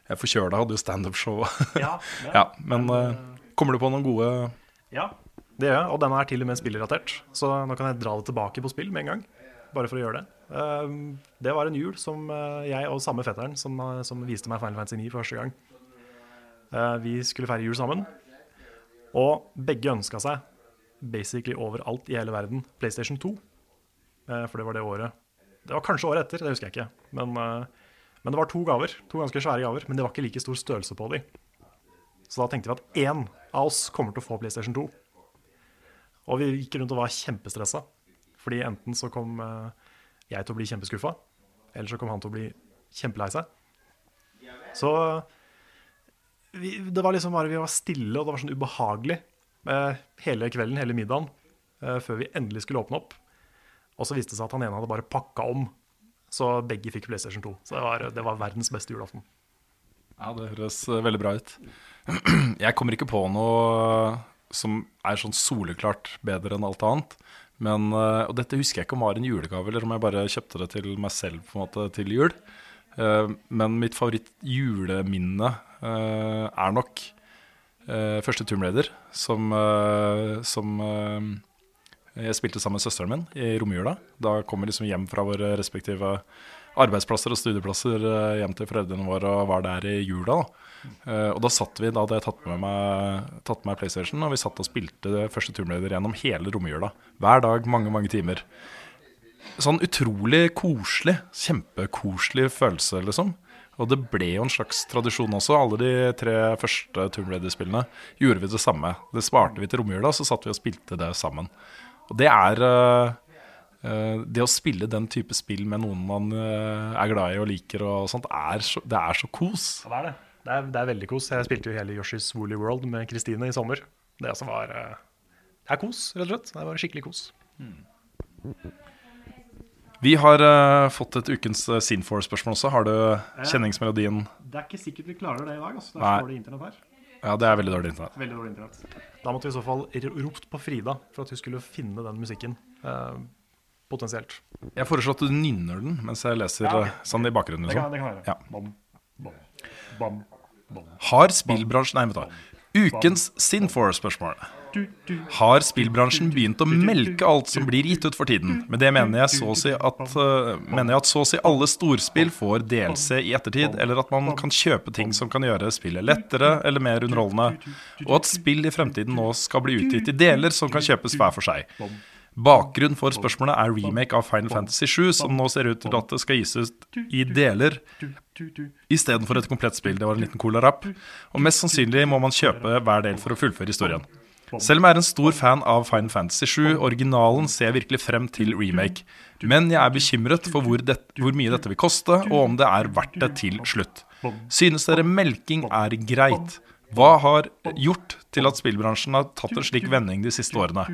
Jeg er forkjøla, hadde jo standup-show. Ja, ja, men uh, kommer du på noen gode Ja, det gjør jeg. Og denne er til og med spillrelatert. Så nå kan jeg dra det tilbake på spill med en gang. Bare for å gjøre det. Uh, det var en jul som uh, jeg og samme fetteren som, uh, som viste meg Final Fantasy 9 for første gang. Vi skulle feire jul sammen. Og begge ønska seg basically overalt i hele verden PlayStation 2. Uh, for det var det året Det var kanskje året etter, det husker jeg ikke. Men, uh, men det var to gaver. To ganske svære gaver. Men det var ikke like stor størrelse på de. Så da tenkte vi at én av oss kommer til å få PlayStation 2. Og vi gikk rundt og var kjempestressa. Fordi enten så kom eh, jeg til å bli kjempeskuffa, eller så kom han til å bli kjempelei seg. Så vi, det var liksom bare vi var stille, og det var sånn ubehagelig eh, hele kvelden, hele middagen, eh, før vi endelig skulle åpne opp. Og så viste det seg at han ene hadde bare pakka om, så begge fikk PlayStation 2. Så det var, det var verdens beste julaften. Ja, det høres eh, veldig bra ut. Jeg kommer ikke på noe som er sånn soleklart bedre enn alt annet. Men, eh, og dette husker jeg ikke om var en julegave, eller om jeg bare kjøpte det til meg selv på en måte til jul. Eh, Men mitt favoritt-juleminne eh, er nok eh, første Tomb Raider, som, eh, som eh, jeg spilte sammen med søsteren min i romjula. Da kom vi liksom hjem fra våre respektive arbeidsplasser og studieplasser eh, hjem til foreldrene våre og var der i jula. Da. Eh, og da satt vi, da hadde jeg tatt med meg, tatt med meg PlayStation, og vi satt og spilte det første Tomb Raider gjennom hele romjula. Hver dag, mange, mange timer. Sånn utrolig koselig. Kjempekoselig følelse, liksom. Og det ble jo en slags tradisjon også. Alle de tre første Tomb Raider-spillene gjorde vi det samme. Det sparte vi til romjula, så satt vi og spilte det sammen. Og det er eh, eh, Det å spille den type spill med noen man eh, er glad i og liker, og sånt, er så, det er så kos. Ja, det er det. Det er, det er veldig kos. Jeg spilte jo hele Yoshi's Woolly World med Kristine i sommer. Det var Det er kos, rett og slett. Det var skikkelig kos. Vi har uh, fått et ukens uh, Sinfor-spørsmål også. Har du kjenningsmelodien? Det er ikke sikkert vi klarer det i dag. Altså. Det Nei. er så dårlig internett her. Ja, det er veldig dårlig internett. Veldig dårlig internett. Da måtte vi i så fall ropt på Frida for at hun skulle finne den musikken. Uh, potensielt. Jeg foreslår at du nynner den mens jeg leser Ja, ok. eh, sånn i bakgrunnen. Det Liksom. kan, det kan være. Ja. bam, bam, bam, bam, Har spillbransjen Nei, vent da. Ukens Sinfor-spørsmål. Har spillbransjen begynt å melke alt som blir gitt ut for tiden? Med det mener jeg så å si at, eh, at så å si alle storspill får DLC i ettertid, eller at man kan kjøpe ting som kan gjøre spillet lettere eller mer underholdende, og at spill i fremtiden nå skal bli utgitt i deler som kan kjøpes hver for seg. Bakgrunnen for spørsmålet er remake av Final Fantasy 7, som nå ser ut til at det skal gis ut i deler istedenfor et komplett spill. Det var en liten cola-rapp. Og mest sannsynlig må man kjøpe hver del for å fullføre historien. Selv om jeg er en stor fan av Final Fantasy 7, originalen ser jeg virkelig frem til remake. Men jeg er bekymret for hvor, det, hvor mye dette vil koste, og om det er verdt det til slutt. Synes dere melking er greit? Hva har gjort til at spillbransjen har tatt en slik vending de siste årene?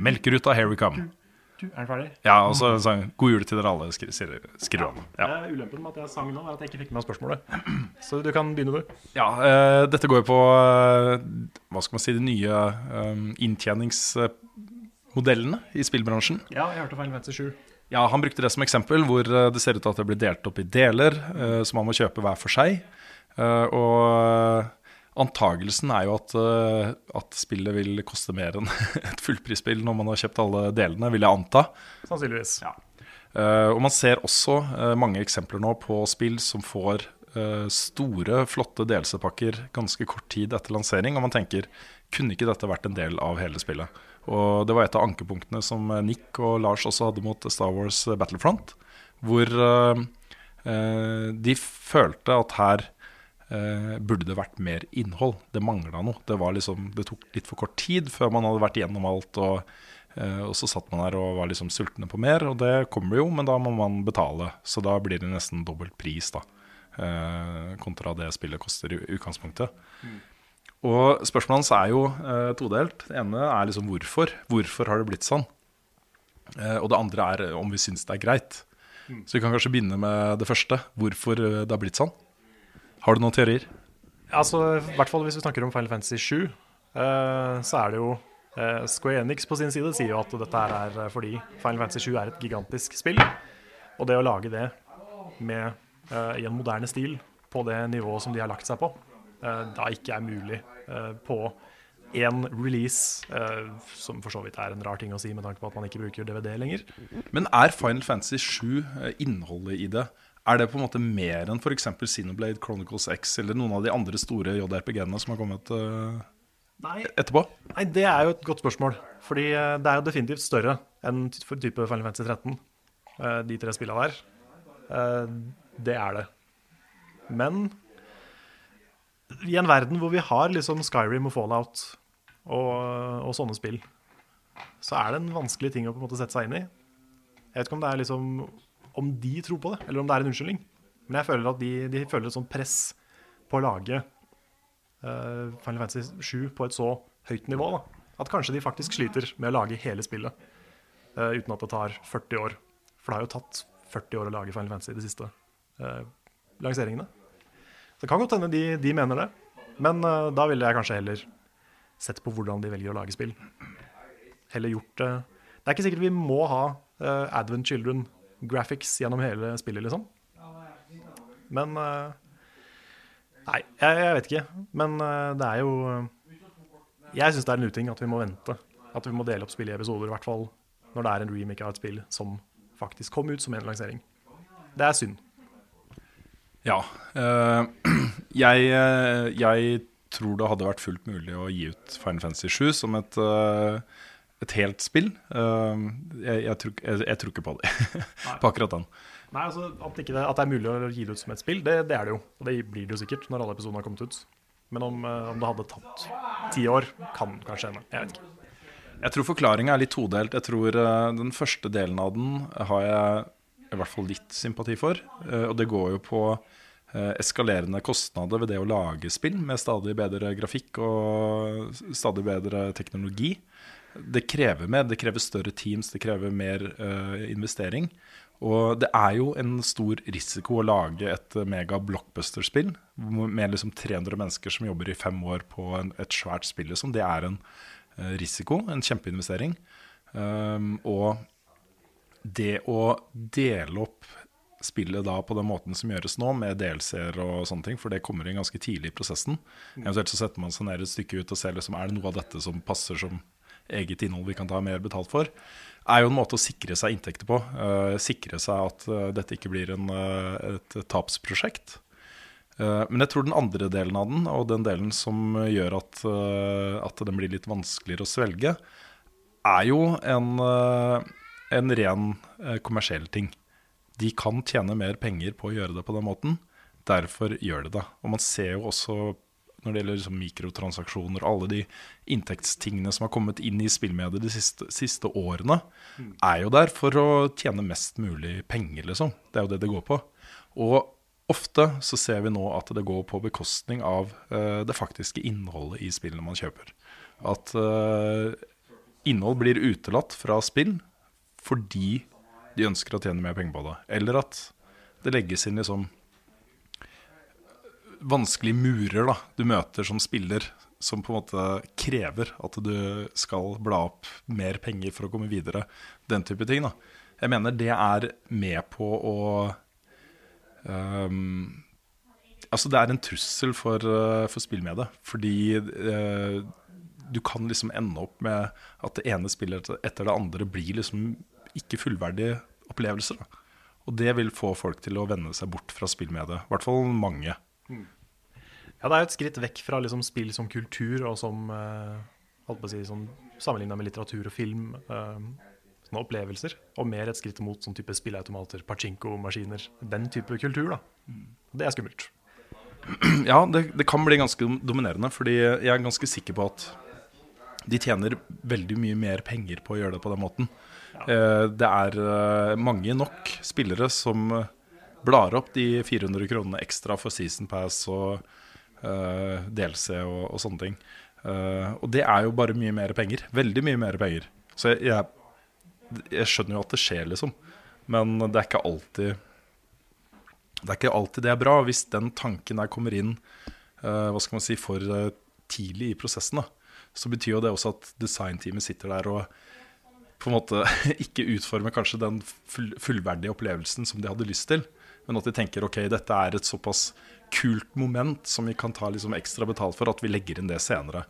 Melkeruta, here we come. Er den ferdig? Ja, og så sang God jul til dere alle, skri- sier- skriver han. Ja. Eh, Ulempen med at jeg sang nå, er at jeg ikke fikk med meg spørsmålet. Så du kan begynne, du. Ja, eh, dette går jo på eh, hva skal man si, de nye eh, inntjeningsmodellene i spillbransjen. Ja, jeg hørte Final Fantasy 7. Ja, Han brukte det som eksempel, hvor eh, det ser ut til at det blir delt opp i deler eh, som man må kjøpe hver for seg. Eh, og antagelsen er jo at, eh, at spillet vil koste mer enn et fullprisspill når man har kjøpt alle delene, vil jeg anta. Sannsynligvis. Eh, og man ser også uh, mange eksempler nå på spill som får uh, store, flotte DLC-pakker ganske kort tid etter lansering, og man tenker kunne ikke dette vært en del av hele spillet? Og det var et av ankepunktene som Nick og Lars også hadde mot Star Wars Battlefront, hvor de følte at her eh, burde det vært mer innhold. Det mangla noe. Det, var liksom, det tok litt for kort tid før man hadde vært igjennom alt. og Eh, og så satt man der og var liksom sultne på mer, og det kommer jo, men da må man betale. Så da blir det nesten dobbelt pris, da. Eh, kontra det spillet koster i utgangspunktet. Og spørsmålet hans er jo eh, todelt. Det ene er liksom hvorfor. Hvorfor har det blitt sånn? Eh, og det andre er om vi syns det er greit. Så vi kan kanskje begynne med det første. Hvorfor eh, det har blitt sånn. Har du noen teorier? Altså, I hvert fall hvis vi snakker om Final Fantasy 7, eh, så er det jo eh, Square Enix på sin side sier jo at dette her er eh, fordi Final Fantasy 7 er et gigantisk spill. Og det å lage det med, i en moderne stil på det nivået som de har lagt seg på, da ikke er mulig på én release, som for så vidt er en rar ting å si med tanke på at man ikke bruker DVD lenger. Men er Final Fantasy 7 eh, innholdet i det? Er det på en måte mer enn f.eks. Xenoblade Chronicles X eller noen av de andre store JRPG-ene som har kommet eh, Nei, etterpå? Nei, det er jo et godt spørsmål. Fordi eh, det er jo definitivt større enn for type Final Fantasy 13. eh, De tre spillene der. Det er det. Men i en verden hvor vi har liksom Skyrim og Fallout og, og sånne spill, så er det en vanskelig ting å på en måte sette seg inn i. Jeg vet ikke om det er liksom om de tror på det, eller om det er en unnskyldning. Men jeg føler at de, de føler et sånt press på å lage uh, Final Fantasy 7 på et så høyt nivå da. at kanskje de faktisk sliter med å lage hele spillet uh, uten at det tar 40 år. For det har jo tatt 40 år å lage Final Fantasy de siste uh, lanseringene. Så det kan godt hende de, de mener det, men da ville jeg kanskje heller sett på hvordan de velger å lage spill. Heller gjort det er ikke sikkert vi må ha Advent Children graphics gjennom hele spillet, liksom. Men Nei, jeg, jeg, vet ikke. Men det er jo Jeg syns det er en uting at vi må vente. At vi må dele opp spillet i episoder, i hvert fall når det er en remake av et spill som faktisk kom ut som en lansering. Det er synd. Ja. Øh, jeg, jeg, tror det hadde vært fullt mulig å gi ut Final Fantasy 7 som et, øh, et helt spill. Uh, jeg, jeg, tror, jeg, tror, ikke på det. på akkurat den. Nei, altså at, det, at, det er mulig å gi det ut som et spill, det, det, er det jo. Og det blir det jo sikkert når alle episodene har kommet ut. Men om, om det hadde tatt ti år, kan kanskje hende. Jeg vet ikke. Jeg tror forklaringa er litt todelt. Jeg tror uh, Den første delen av den har jeg i hvert fall litt sympati for. Uh, og det går jo på eskalerende kostnader ved det å lage spill med stadig bedre grafikk og stadig bedre teknologi. Det krever mer, det krever større teams, det krever mer investering. Og det er jo en stor risiko å lage et mega blockbuster-spill med liksom 300 mennesker som jobber i fem år på en, et svært spill. Liksom. Det er en uh, risiko, en kjempeinvestering. Um, og det å dele opp spillet da på den måten som gjøres nå, med DLC-er og sånne ting, for det kommer inn ganske tidlig i prosessen. Mm. Eventuelt så setter man seg ned et stykke ut og ser liksom, er det noe av dette som passer som eget innhold vi kan ta mer betalt for, er jo en måte å sikre seg inntekter på. Uh, sikre seg at uh, dette ikke blir en, uh, et tapsprosjekt. Eh, men jeg tror den andre delen av den, og den delen som gjør at, eh, at den blir litt vanskeligere å svelge, er jo en, eh, en ren kommersiell ting. De kan tjene mer penger på å gjøre det på den måten. Derfor gjør de det. Og man ser jo også når det gjelder liksom mikrotransaksjoner, alle de inntektstingene som har kommet inn i spillmediet de siste, siste, årene, mm. er jo der for å tjene mest mulig penger, liksom. Det er jo det det går på. Og Ofte så ser vi nå at det går på bekostning av uh, det faktiske innholdet i spillene man kjøper. At uh, innhold blir utelatt fra spill fordi de ønsker å tjene mer penger på det. Eller at det legges inn liksom vanskelige murer da, du møter som spiller, som på en måte krever at du skal bla opp mer penger for å komme videre. Den type ting. da. Jeg mener det er med på å Um, altså Det er en trussel for, uh, for spillmediet. Fordi uh, du kan liksom ende opp med at det ene spillet etter det andre blir liksom ikke fullverdige opplevelser. Da. Og det vil få folk til å vende seg bort fra spillmediet. I hvert fall mange. Mm. Ja, det er jo et skritt vekk fra liksom spill som kultur og som uh, si, sånn, Sammenligna med litteratur og film. Eh, sånne opplevelser, og mer et skritt mot sånn type spilleautomater, pachinko-maskiner. Den type kultur, da. Det er skummelt. Ja, det, det, kan bli ganske dominerende, fordi jeg er ganske sikker på at de tjener veldig mye mer penger på å gjøre det på den måten. Ja. Eh, det er eh, mange nok spillere som blar opp de 400 kronene ekstra for Season Pass og uh, DLC og, og, sånne ting. Uh, og det er jo bare mye mer penger. Veldig mye mer penger. Så jeg, jeg jeg skjønner jo at det skjer, liksom. Men det er ikke alltid Det er ikke alltid det er bra. Hvis den tanken der kommer inn uh, hva skal man si, for uh, tidlig i prosessen, da, så betyr jo det også at designteamet sitter der og på en måte ikke utformer kanskje den full, fullverdige opplevelsen som de hadde lyst til. Men at de tenker ok, dette er et såpass kult moment som vi kan ta liksom ekstra betalt for, at vi legger inn det senere.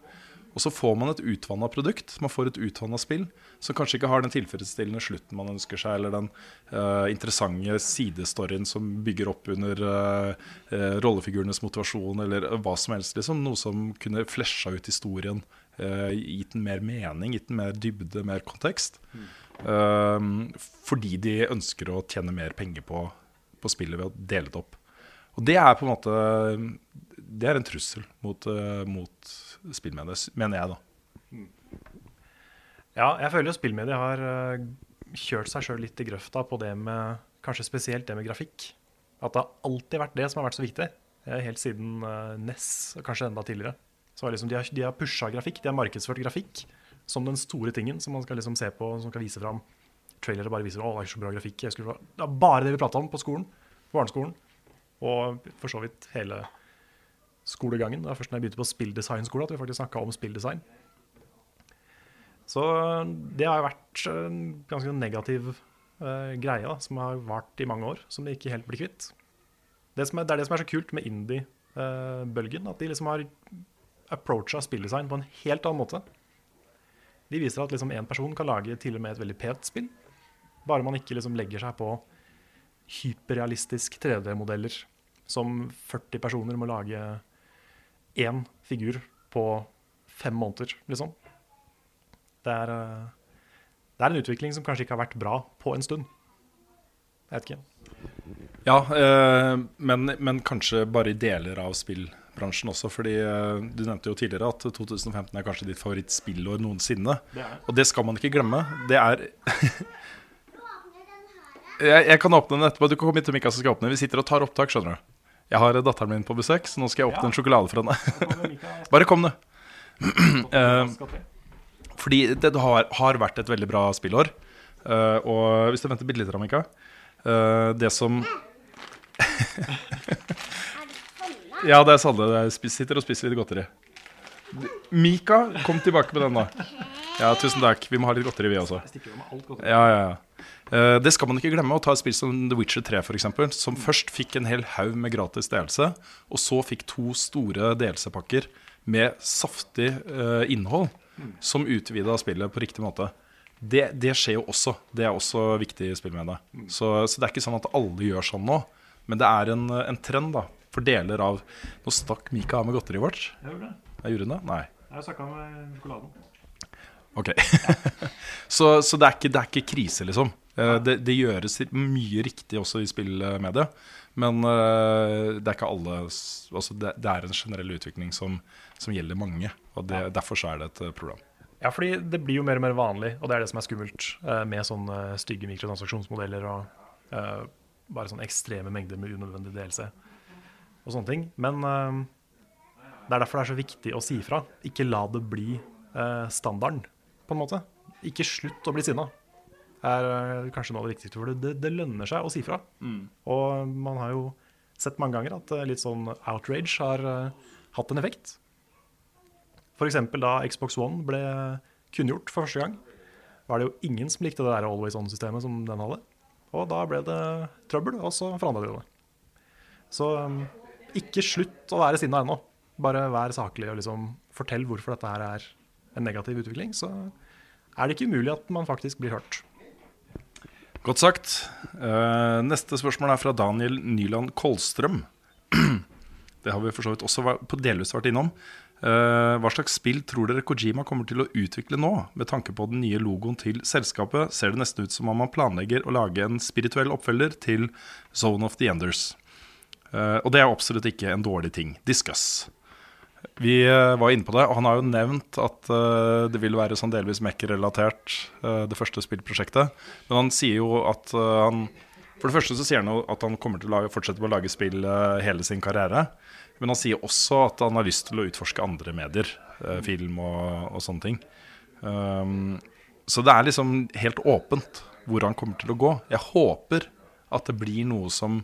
Og så får man et utvanna produkt. Man får et utvanna spill som kanskje ikke har den tilfredsstillende slutten man ønsker seg, eller den uh, interessante sidestoryen som bygger opp under uh, uh, rollefigurenes motivasjon, eller hva som helst. Liksom. Noe som kunne flesja ut historien, gitt den mer mening, gitt den mer dybde, mer kontekst. Mm. fordi de ønsker å tjene mer penger på, på spillet ved å dele det opp. Og det er på en måte det er en trussel mot, uh, mot spillmediet, mener jeg, da. Ja, jeg føler jo spillmediet har uh, kjørt seg sjøl litt i grøfta på det med Kanskje spesielt det med grafikk. At det har alltid vært det som har vært så viktig. Helt siden NES, og kanskje enda tidligere. Så liksom, de har, de har pusha grafikk, de har markedsført grafikk som den store tingen som man skal liksom se på, som skal vise fram. Trailere bare viser å, det er så bra grafikk. Skulle, det er bare det vi prata om på skolen, på barneskolen. Og for så vidt hele skolegangen. Det var først når jeg begynte på spilldesignskole at vi faktisk snakka om spilldesign. Så det har vært en ganske negativ uh, greie da, som har vart i mange år, som de ikke helt blir kvitt. Det, er, det er det som er så kult med indie-bølgen, uh, at de liksom har approacha spilldesign på en helt annen måte. De viser at liksom person kan lage til og med et veldig pent spill, bare man ikke liksom legger seg på hyperrealistisk 3D-modeller som 40 personer må lage én figur på fem måneder, liksom. Det er, eh, det er en utvikling som kanskje ikke har vært bra på en stund. Jeg vet ikke. Ja, eh, men, men, kanskje bare i deler av spillbransjen også. fordi eh, Du nevnte jo tidligere at 2015 er kanskje ditt favorittspillår noensinne. Det og det skal man ikke glemme. Det er jeg, jeg, kan åpne den etterpå. Du kan komme hit til Mika som skal åpne. Vi sitter og tar opptak, skjønner du. Jeg har datteren min på besøk, så nå skal jeg åpne ja. en sjokolade for henne. Bare kom, du. uh, fordi det har, har, vært et veldig bra spillår. Uh, og hvis du venter bitte litt, Mika uh, Det som Ja, det er Salle. Jeg sitter og spiser litt godteri. Mika, kom tilbake med den, da. Ja, tusen takk. Vi må ha litt godteri, vi også. Ja, ja, ja. Uh, det skal man ikke glemme. Å ta et spill som The Witcher 3, for eksempel, som først fikk en hel haug med gratis delelse, og så fikk to store delelsepakker med saftig uh, innhold som utvida spillet på riktig måte. Det, det, skjer jo også. Det er også viktig i det. Så, så det er ikke sånn at alle gjør sånn nå, men det er en, en trend da, for deler av Nå stakk Mika av med godteriet vårt. Jeg gjorde det. Jeg gjorde det? Nei. Jeg snakka med sjokoladen. Ok. så, så det, er ikke, det, er ikke, krise, liksom. Eh, det, det, gjøres mye riktig også i spillmediet. Men uh, det er ikke alle altså det, det, er en generell utvikling som, som gjelder mange. Og det, derfor så er det et eh, problem. Ja, fordi det blir jo mer og mer vanlig, og det er det som er skummelt uh, med sånne stygge mikrotransaksjonsmodeller og uh, bare sånne ekstreme mengder med unødvendig DLC og sånne ting. Men det er derfor det er så viktig å si fra. Ikke la det bli standarden på en måte. Ikke slutt å bli sinna. Er uh, kanskje noe av det viktigste. For det, det, lønner seg å si fra. Mm. Og man har jo sett mange ganger at uh, litt sånn outrage har uh, hatt en effekt. F.eks. da Xbox One ble kunngjort for første gang, var det jo ingen som likte det der Always On-systemet som den hadde. Og da ble det trøbbel, og så forandra de det. Så um, ikke slutt å være sinna ennå. Bare vær saklig og liksom fortell hvorfor dette her er en negativ utvikling, så er det ikke umulig at man faktisk blir hørt. Godt sagt. Uh, neste spørsmål er fra Daniel Nyland Kolstrøm. det har vi for så vidt også på delvis vært innom. Uh, hva slags spill tror dere Kojima kommer til å utvikle nå? Med tanke på den nye logoen til selskapet ser det nesten ut som om man planlegger å lage en spirituell oppfølger til Zone of the Enders. Uh, og det er absolutt ikke en dårlig ting. Discuss. Vi eh, var inne på det, og han har jo nevnt at uh, det vil være sånn delvis Mac-relatert, uh, det første spillprosjektet. Men han sier jo at han For det første så sier han jo at han kommer til å fortsette med å lage spill hele sin karriere. Men han sier også at han har lyst til å utforske andre medier, film og, og, sånne ting. Um, så det er liksom helt åpent hvor han kommer til å gå. Jeg håper at det blir noe som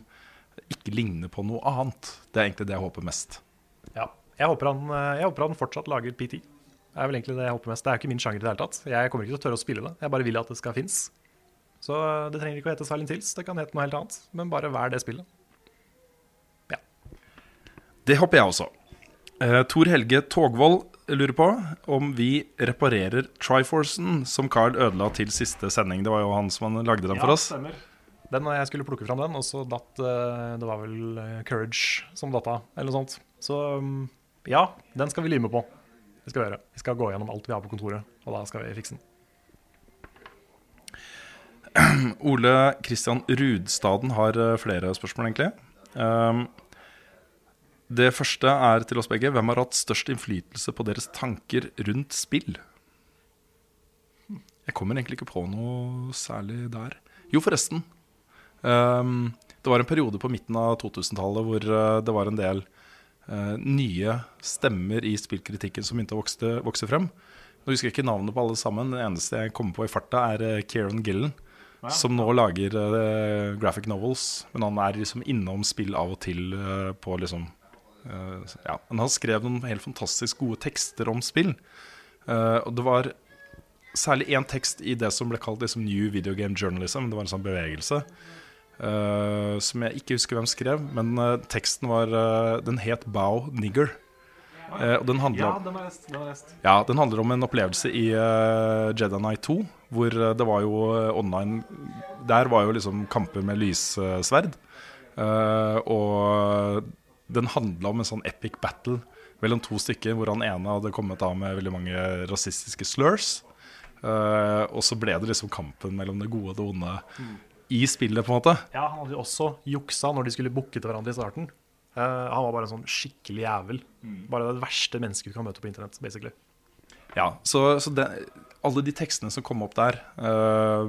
ikke ligner på noe annet. Det er egentlig det jeg håper mest. Ja, jeg håper, han, eh, jeg håper han fortsatt lager PT. Det er vel egentlig det jeg håper mest. Det er jo ikke min sjanger i det hele tatt. Jeg kommer ikke til å tørre å spille det. Jeg bare vil at det skal finnes. Så eh, det trenger ikke å hete Silent Hills, det kan hete noe helt annet. Men bare vær det spillet. Ja. Det håper jeg også. Uh, Tor Helge Togvold lurer på om vi reparerer Triforcen som Carl ødela til siste sending. Det var jo han som han lagde den for oss. Ja, stemmer. Den, jeg skulle plukke fram den, og så datt uh, Det var vel Courage som datta, eller noe sånt. Så um, ja, den skal vi lime på. Det skal Vi gjøre. Vi skal gå gjennom alt vi har på kontoret, og da skal vi fikse den. Ole Kristian Rudstaden har eh, flere spørsmål, egentlig. Um, Det første er til oss begge. Hvem har hatt størst innflytelse på deres tanker rundt spill? Jeg kommer egentlig ikke på noe særlig der. Jo, forresten. Ehm, det var en periode på midten av 2000-tallet hvor eh, det var en del nye stemmer i spillkritikken som begynte å vokse, vokse frem. Nå husker jeg ikke navnet på alle sammen. Den eneste jeg kommer på i farta, er uh, Kieran Gillen. Som nå lager uh, graphic novels. Men han er liksom innom spill av og til uh, på liksom uh, Ja, men han skrev noen helt fantastisk gode tekster om spill. Eh, og det var særlig én tekst i det som ble kalt liksom New Video Game Journalism. Det var en sånn bevegelse. Eh, som jeg ikke husker hvem skrev, men uh, teksten var uh, Den het Bow Nigger. Og den handler, den lest. Den jeg lest. ja, den handler om en opplevelse i Jedi Knight 2, hvor det var jo online Der var jo liksom kamper med lyssverd. Og den handla om en sånn epic battle mellom to stykker, hvor han ene hadde kommet av med veldig mange rasistiske slurs. Uh, og så ble det liksom kampen mellom det gode og det onde i spillet, på en måte. Ja, han hadde jo også juksa når de skulle booke til hverandre i starten. Uh, han var bare en sånn skikkelig jævel. Bare det verste mennesket du kan møte på internett, basically. Ja, så, så det, alle de tekstene som kom opp der, uh,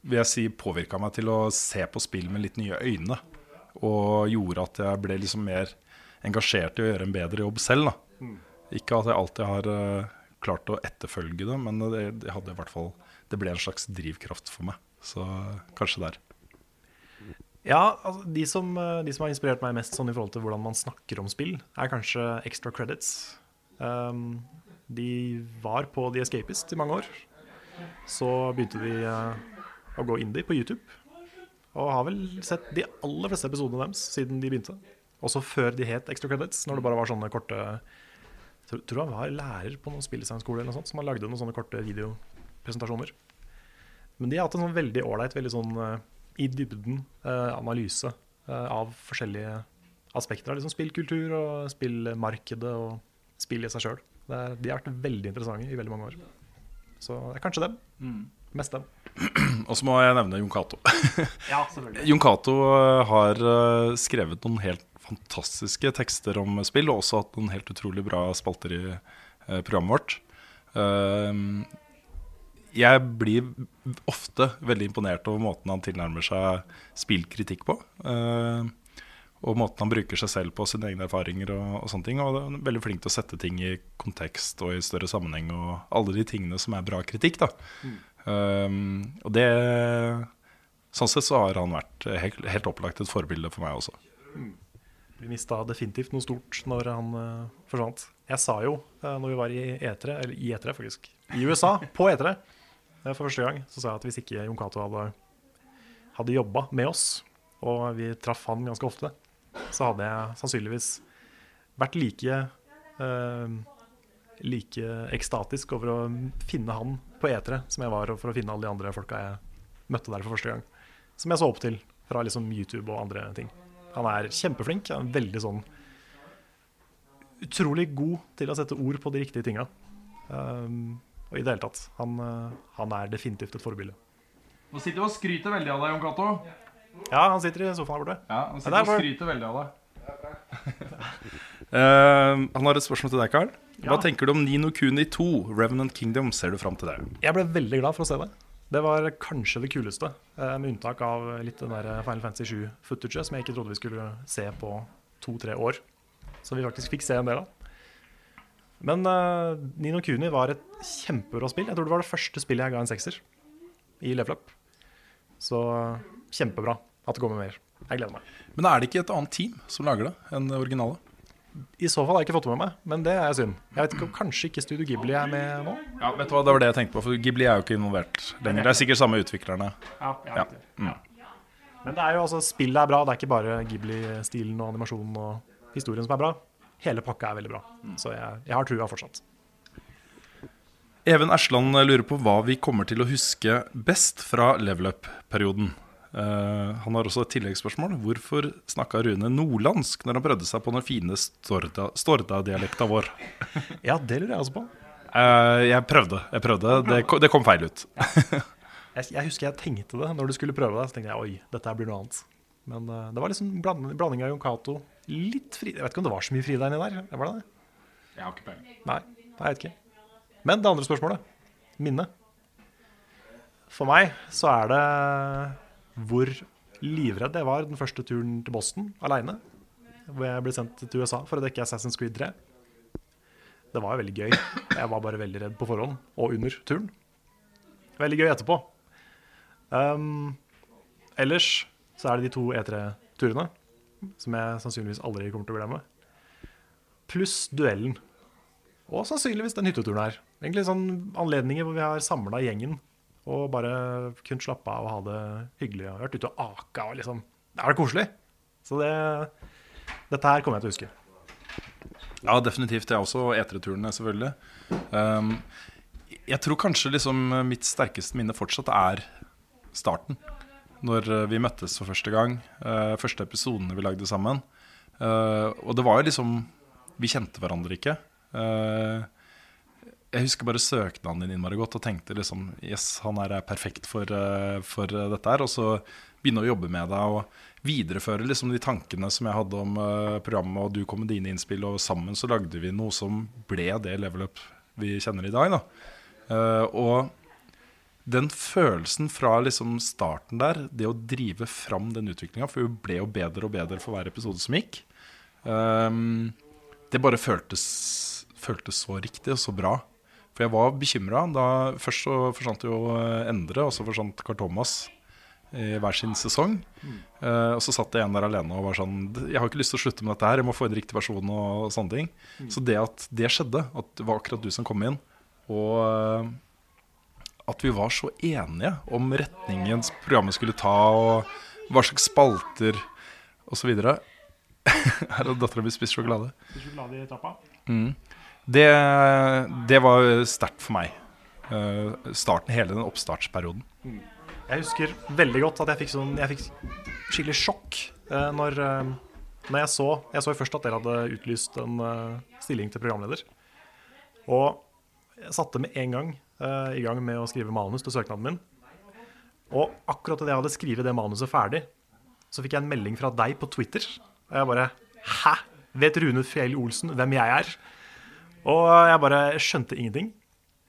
vil jeg si påvirka meg til å se på spill med litt nye øyne. Og gjorde at jeg ble liksom mer engasjert i å gjøre en bedre jobb selv. Da. Ikke at jeg alltid har uh, klart å etterfølge det, men det, det, hadde i hvert fall, det ble en slags drivkraft for meg. Så kanskje der. Ja, altså, de, som, eh, de som har inspirert meg mest sånn i forhold til hvordan man snakker om spill, er kanskje Extra Credits. Um, de var på The Escapist i mange år. Så begynte de uh, å gå indie på YouTube. Og har vel sett de aller fleste episodene deres siden de begynte. Også før de het Extra Credits, når det bare var sånne korte tror, tror han var lærer på noen spilldesignskole eller noe sånt, som han lagde noen sånne korte videopresentasjoner. Men de har hatt en sånn veldig ålreit, veldig sånn eh, i dybden eh, analyse eh, av forskjellige aspekter av liksom spillkultur og spillmarkedet og spill i seg sjøl. De har vært veldig interessante i veldig mange år. Så det er kanskje dem. Mest dem. Og så må jeg nevne Jon Cato. Ja. Jon Cato har skrevet noen helt fantastiske tekster om spill, og også hatt noen helt utrolig bra spalter i programmet vårt. Jeg blir ofte veldig imponert over måten han tilnærmer seg spillkritikk på. Ehm, og måten han bruker seg selv på, sine egne erfaringer og, og sånne ting. Og han er veldig flink til å sette ting i kontekst og i større sammenheng, og alle de tingene som er bra kritikk. da. Ehm, og det Sånn sett så har han vært helt, helt opplagt et forbilde for meg også. Vi mista definitivt noe stort når han uh, forsvant. Jeg sa jo, uh, når vi var i E3, eller i E3 faktisk, i USA, på E3 eh, for første gang, så sa jeg at hvis ikke Jon Cato hadde, hadde jobba med oss, og vi traff han ganske ofte, så hadde jeg sannsynligvis vært like eh, like ekstatisk over å finne han på E3 som jeg var for å finne alle de andre folka jeg møtte der for første gang. Som jeg så opp til fra liksom YouTube og andre ting. Han er kjempeflink. Han er veldig sånn utrolig god til å sette ord på de riktige tinga. Um, og i det hele tatt. Han, uh, han er definitivt et forbilde. Nå sitter du og skryter veldig av deg, Jon Cato. Ja, han sitter i sofaen her borte. Ja, han sitter og skryter veldig av deg. uh, han har et spørsmål til deg, Carl. Hva Ja. tenker du om Nino Kuni 2, Revenant Kingdom? Ser du fram til det? Jeg ble veldig glad for å se det. Det var kanskje det kuleste, eh, med unntak av litt den der Final Fantasy 7-footaget som jeg ikke trodde vi skulle se på to-tre år. Som vi faktisk fikk se en del av. Men uh, Nino Kuni var et kjempebra spill. Jeg tror det var det første spillet jeg ga en sekser i level up. Så eh, kjempebra at det kommer mer. Jeg gleder meg. Men er det ikke et annet team som lager det enn det originale? I så fall har jeg ikke fått det med meg, men det er synd. Jeg vet ikke Kanskje ikke Studio Ghibli er med nå? Ja, vet du hva, Det var det jeg tenkte på, for Ghibli er jo ikke involvert lenger. Det er sikkert samme utviklerne. Ja, Ja. Mm. Men det er jo altså, spillet er bra. Det er ikke bare Ghibli-stilen og animasjonen og historien som er bra. Hele pakka er veldig bra. Så jeg, jeg har trua fortsatt. Even Ersland lurer på hva vi kommer til å huske best fra level up-perioden. Uh, han har også et tilleggsspørsmål. Hvorfor snakka Rune nordlandsk når han prøvde seg på den fine Storda- Storda-dialekta vår? Ja, det lurer jeg også på. Uh, jeg prøvde. jeg prøvde Det, kom, det kom feil ut. Jeg, jeg husker jeg tenkte det når du skulle prøve det. Så tenkte jeg oi, dette blir noe annet. Men uh, det var liksom blanding, blanding av Jon Cato, litt fri Jeg vet ikke om det var så mye Frida inni der. Var det det? Jeg har ikke peiling. Nei, jeg vet ikke. Men det andre spørsmålet, minne. For meg så er det hvor livredd jeg var den første turen til Boston aleine. Hvor jeg ble sendt til USA for å dekke Assassin's Creed 3. Det var jo veldig gøy. Jeg var bare veldig redd på forhånd og under turen. Veldig gøy etterpå. Um, ellers så er det de to E3-turene som jeg sannsynligvis aldri kommer til å glemme. Pluss duellen. Og sannsynligvis den hytteturen her. Egentlig sånn anledninger hvor vi har samla gjengen og bare kunnet slappe av og ha det hyggelig. Og vært ute og aka og liksom Det er koselig. Så det, dette her kommer jeg til å huske. Ja, definitivt. Jeg også etreturene, selvfølgelig. Um, jeg tror kanskje liksom mitt sterkeste minne fortsatt er starten. Når eh, vi møttes for første gang. Uh, første episodene vi lagde sammen. Uh, og det var jo liksom Vi kjente hverandre ikke. Jeg husker bare søknaden din innmari godt og tenkte liksom Yes, han er perfekt for, for dette her. Og så begynne å jobbe med deg og videreføre liksom de tankene som jeg hadde om programmet, og du kom med dine innspill, og sammen så lagde vi noe som ble det level up vi kjenner i dag. da. og den følelsen fra liksom starten der, det å drive fram den utviklinga, for vi ble jo bedre og bedre for hver episode som gikk, um, det bare føltes, føltes, så riktig og så bra. For jeg var bekymra. Først så forsvant jo Endre, og så forsvant Carl Thomas i hver sin sesong. Mm. Uh, og så satt jeg igjen der alene og var sånn Jeg har ikke lyst til å slutte med dette her, jeg må få en riktig versjon og, og sånne ting. Mm. Så det at det skjedde, at det var akkurat du som kom inn, og uh, at vi var så enige om retningen programmet skulle ta, og hva slags spalter osv. Her har dattera mi spist sjokolade. Sjokolade i trappa? Mm. Det, det, var sterkt for meg. Uh, starten, hele den oppstartsperioden. Mm. Jeg husker veldig godt at jeg fikk, sånn, jeg fikk skikkelig sjokk uh, når, uh, når, jeg så Jeg så først at dere hadde utlyst en stilling til programleder. Og jeg satte med en gang uh, i gang med å skrive manus til søknaden min. Og akkurat da jeg hadde skrevet det manuset ferdig, så fikk jeg en melding fra deg på Twitter. Og jeg bare Hæ? Vet Rune Fjell Olsen hvem jeg er? Og jeg bare skjønte ingenting.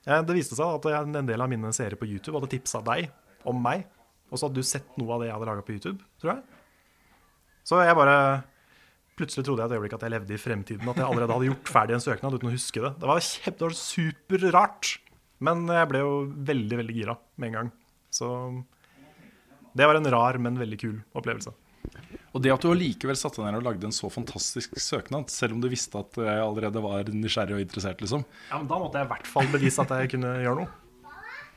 Det viste seg at en del av mine seere på YouTube hadde tipsa deg om meg. Og så hadde du sett noe av det jeg hadde laga på YouTube, tror jeg. Så jeg bare Plutselig trodde jeg et øyeblikk at jeg levde i fremtiden. At jeg allerede hadde gjort ferdig en søknad uten å huske det. Det var, kjempe, superrart. Men jeg ble jo veldig, veldig gira med en gang. Så det var en rar, men veldig kul opplevelse. Og det at du allikevel satte deg ned og lagde en så fantastisk søknad, selv om du visste at jeg allerede var nysgjerrig og interessert, liksom. Ja, men Da måtte jeg i hvert fall bevise at jeg kunne gjøre noe.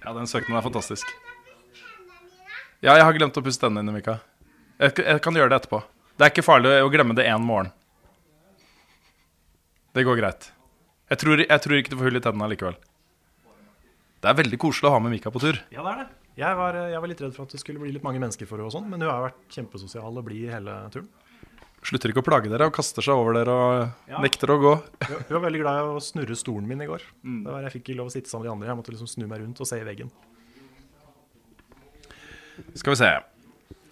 Ja, den søknaden er fantastisk. Ja, jeg har glemt å pusse tennene dine, Mika. Jeg, jeg, kan gjøre det etterpå. Det er ikke farlig å glemme det én morgen. Det går greit. Jeg tror, jeg tror ikke du får hull i tennene likevel. Det er veldig koselig å ha med Mika på tur. Ja, det er det. Jeg var, jeg var litt redd for at det skulle bli litt mange mennesker for henne, og sånn, men hun har vært kjempesosial og blid hele turen. Slutter ikke å plage dere og kaster seg over dere og ja. nekter å gå. Hun var veldig glad i å snurre stolen min i går. Mm. Var, jeg fikk ikke lov å sitte sammen med de andre. Jeg måtte liksom snu meg rundt og se i veggen. Skal vi se.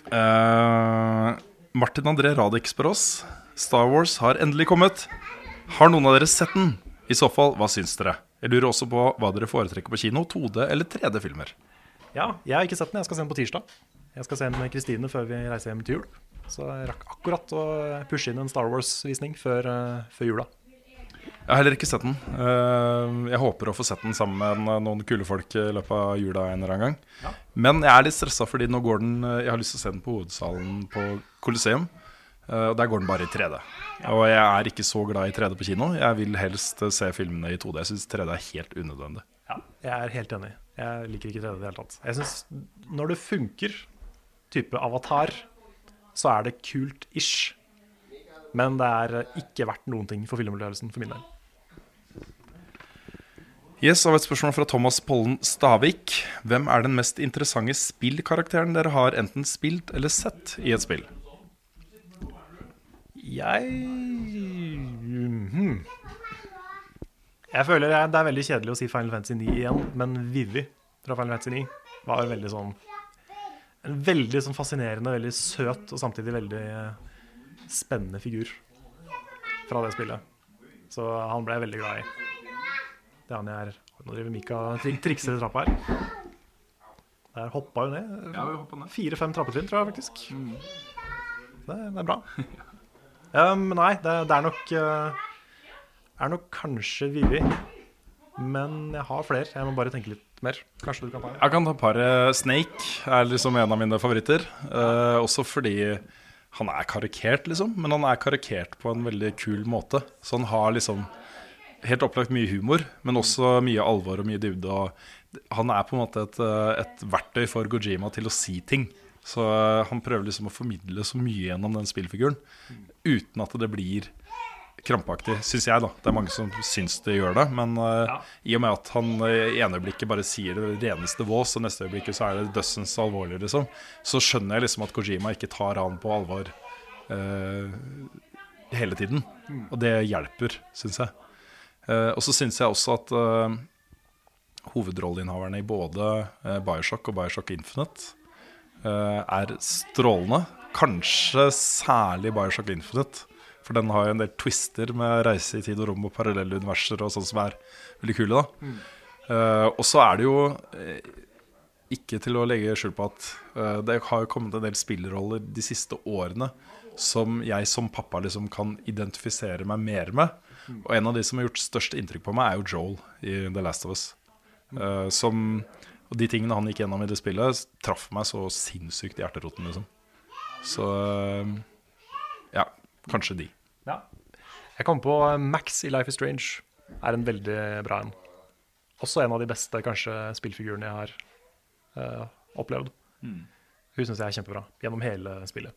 Uh, Martin André Radix spør oss. Star Wars har endelig kommet. Har noen av dere sett den? I så fall, hva syns dere? Jeg lurer også på hva dere foretrekker på kino, 2D- eller 3D-filmer. Ja, jeg har ikke sett den. Jeg skal se den på tirsdag. Jeg skal se den med Kristine før vi reiser hjem til jul. Så jeg rakk akkurat å pushe inn en Star Wars-visning før, uh, før, jula. Jeg har heller ikke sett den. Uh, jeg håper å få sett den sammen med noen kule folk i løpet av jula en eller annen gang. Ja. Men jeg er litt stressa fordi nå går den Jeg har lyst til å se den på hovedsalen på Colosseum. Uh, og der går den bare i 3D. Og jeg er ikke så glad i 3D på kino. Jeg vil helst se filmene i 2D. Jeg syns 3D er helt unødvendig. Ja, jeg er helt enig. Jeg liker ikke 3D i det hele tatt. Jeg synes Når det funker, type avatar, så er det kult-ish. Men det er ikke verdt noen ting for filmopplevelsen for min del. Yes, av et spørsmål fra Thomas Pollen Stavik. Hvem er den mest interessante spillkarakteren dere har enten spilt eller sett i et spill? Jeg hmm. Jeg føler jeg, det er veldig kjedelig å si Final Fantasy 9 igjen, men Vivi fra Final Fantasy 9 var veldig sånn En veldig sånn fascinerende, veldig søt og samtidig veldig spennende figur. fra det spillet. Så han ble jeg veldig glad i. Det er han jeg er Nå driver Mika trik trikser i trappa her. Der hoppa hun ned. Fire-fem trappetrinn, tror jeg faktisk. Det, det er bra. Um, nei, det, det er nok uh, Er nok kanskje Vivi. Men jeg har flere. Jeg må bare tenke litt mer. Kanskje du kan ta en? Jeg kan ta paret Snake. Er liksom en av mine favoritter. Uh, også fordi han er karikert, liksom. Men han er karikert på en veldig kul måte. Så han har liksom helt opplagt mye humor, men også mye alvor og mye dybde. Og han er på en måte et, eh, et verktøy for Gojima til å si ting. Så eh, han prøver liksom å formidle så mye gjennom den spillfiguren uten at det blir krampaktig, syns jeg. da Det er mange som syns det gjør det. Men eh, i og med at han i ene øyeblikket bare sier det reneste vås, og neste øyeblikket så er det dødsens alvorlig, liksom, så skjønner jeg liksom at Kojima ikke tar han på alvor uh, hele tiden. Og det hjelper, syns jeg. Uh, og så syns jeg også at eh, hovedrolleinnehaverne i både Bioshock og Bioshock Infinite er strålende. Kanskje særlig Bioshock Infinite. For den har jo en del twister med reise i tid og rom og parallelle universer og sånn som er veldig kule. da Eh, Og så er det jo eh, ikke til å legge skjul på at uh, det har jo kommet en del spillroller de siste årene som jeg som pappa liksom kan identifisere meg mer med. Og en av de som har gjort størst inntrykk på meg, er jo Joel i The Last of Us. Uh, som, og de tingene han gikk gjennom i det spillet, traff meg så sinnssykt i hjerteroten, liksom. Så eh, ja, kanskje de. Ja. Jeg kom på eh, Max i Life is Strange. Er en veldig bra en. Også en av de beste kanskje spillfigurene jeg har uh, opplevd. Hun syns jeg er kjempebra gjennom hele spillet.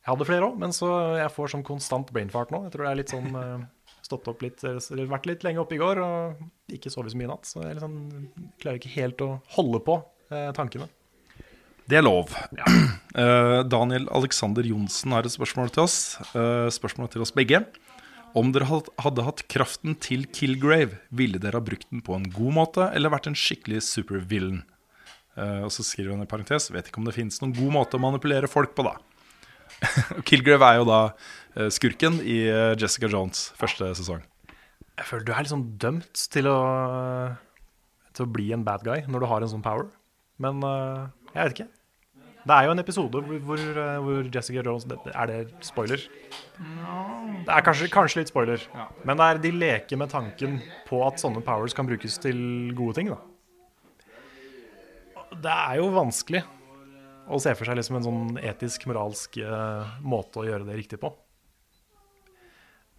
Jeg hadde flere òg, men så jeg får sånn konstant brainfart nå. Jeg tror det er litt sånn eh, stått opp litt, eller vært litt lenge oppe i går og ikke sovet så mye i natt. Så jeg liksom, klarer ikke helt å holde på eh, tankene. Det er lov. Eh, Daniel Alexander Johnsen har et spørsmål til oss. Uh, spørsmål til oss begge. Om dere hadde hatt kraften til Killgrave, ville dere ha brukt den på en god måte eller vært en skikkelig supervillain? Uh, og så skriver han i parentes Vet ikke om det finnes noen god måte å manipulere folk på, da. Killgrave er jo da skurken i eh, Jessica Jones første sesong. Jeg føler du er liksom dømt til å, til å bli en bad guy når du har en sånn power. Men eh, jeg vet ikke. Det er jo en episode hvor, hvor, eh, Jessica Jones Er det spoiler? Det er kanskje, kanskje litt spoiler. Men det er, de leker med tanken på at sånne powers kan brukes til gode ting. Da. Det er jo vanskelig å se for seg liksom en sånn etisk, moralsk eh, måte å gjøre det riktig på.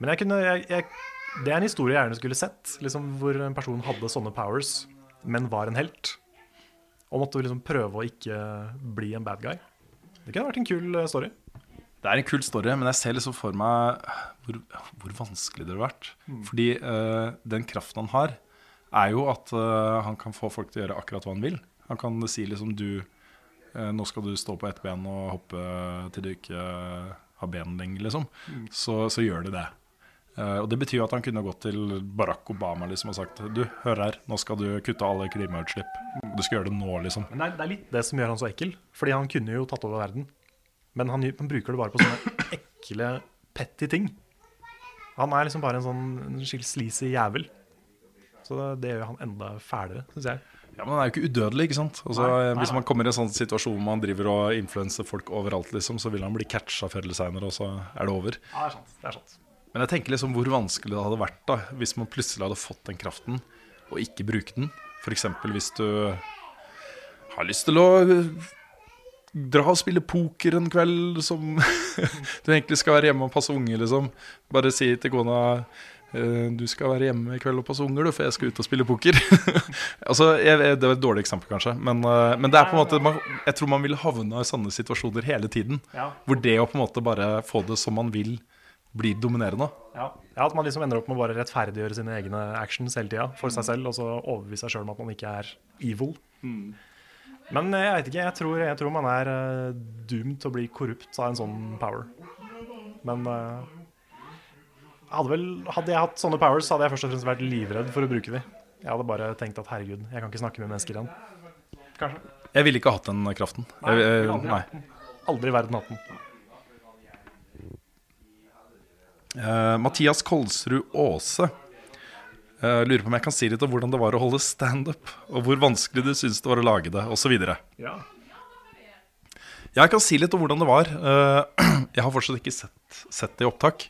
Men jeg kunne, jeg, jeg, det er en historie jeg gjerne skulle sett, liksom, hvor en person hadde sånne powers, men var en helt. Og måtte liksom prøve å ikke bli en bad guy. Det kunne vært en kul eh, story. Det er en kul story, men jeg ser liksom for meg hvor, hvor vanskelig det har vært. Fordi uh, den kraften han har, er jo at uh, han kan få folk til å gjøre akkurat hva han vil. Han kan si liksom du uh, Nå skal du stå på ett ben og hoppe til du ikke har ben lenger, liksom. Så, så gjør du det. Eh, og det betyr jo at han kunne gått til Barack Obama liksom, og sagt Du, hør her, nå skal du kutte alle klimautslipp. Du skal gjøre det nå, liksom. Men det er, det litt det som gjør han så ekkel. Fordi han kunne jo tatt over verden. Men han, han bruker det bare på sånne ekle, petty ting. Han er liksom bare en sånn skikkelig sleazy jævel. Så det, det gjør han enda fælere, syns jeg. Ja, Men han er jo ikke udødelig, ikke sant? Altså, Nei, nei, hvis man kommer i en sånn situasjon hvor man driver og influenser folk overalt, liksom, så vil han bli catcha før eller seinere, og så er det over. Ja, det er sant. Det er sant. Men jeg tenker liksom hvor vanskelig det hadde vært da hvis man plutselig hadde fått den kraften og ikke bruke den. F.eks. hvis du har lyst til å dra og spille poker en kveld som du egentlig skal være hjemme og passe unger, liksom. Bare si til kona eh, du skal være hjemme i kveld og passe unger, du, for jeg skal ut og spille poker. altså, jeg, Det var et dårlig eksempel, kanskje, men, eh, men det er på en måte man, jeg tror man vil havne i sånne situasjoner hele tiden. Ja. Hvor det å på en måte bare få det som man vil, blir dominerende. Ja. ja, At man liksom ender opp med å bare rettferdiggjøre sine egne actions hele tida for seg selv, og så overbevise seg sjøl om at man ikke er evil. Men eh, jeg vet ikke, jeg tror, jeg tror man er uh, doomed til å bli korrupt av en sånn power. Men uh, hadde, vel, hadde jeg hatt sånne powers, så hadde jeg først og fremst vært livredd for å bruke de. Jeg hadde bare tenkt at herregud, jeg kan ikke snakke med mennesker igjen. Kanskje. Jeg ville ikke hatt den kraften. Nei, Jeg, jeg, aldri nei. Aldri i verden hatt den. Eh, Mathias Kolsrud Aase uh, lurer på om jeg kan si litt om hvordan det var å holde standup, og hvor vanskelig du syns det var å lage det, osv. Ja. Jeg kan si litt om hvordan det var. Uh, Jeg har fortsatt ikke sett, sett det i opptak.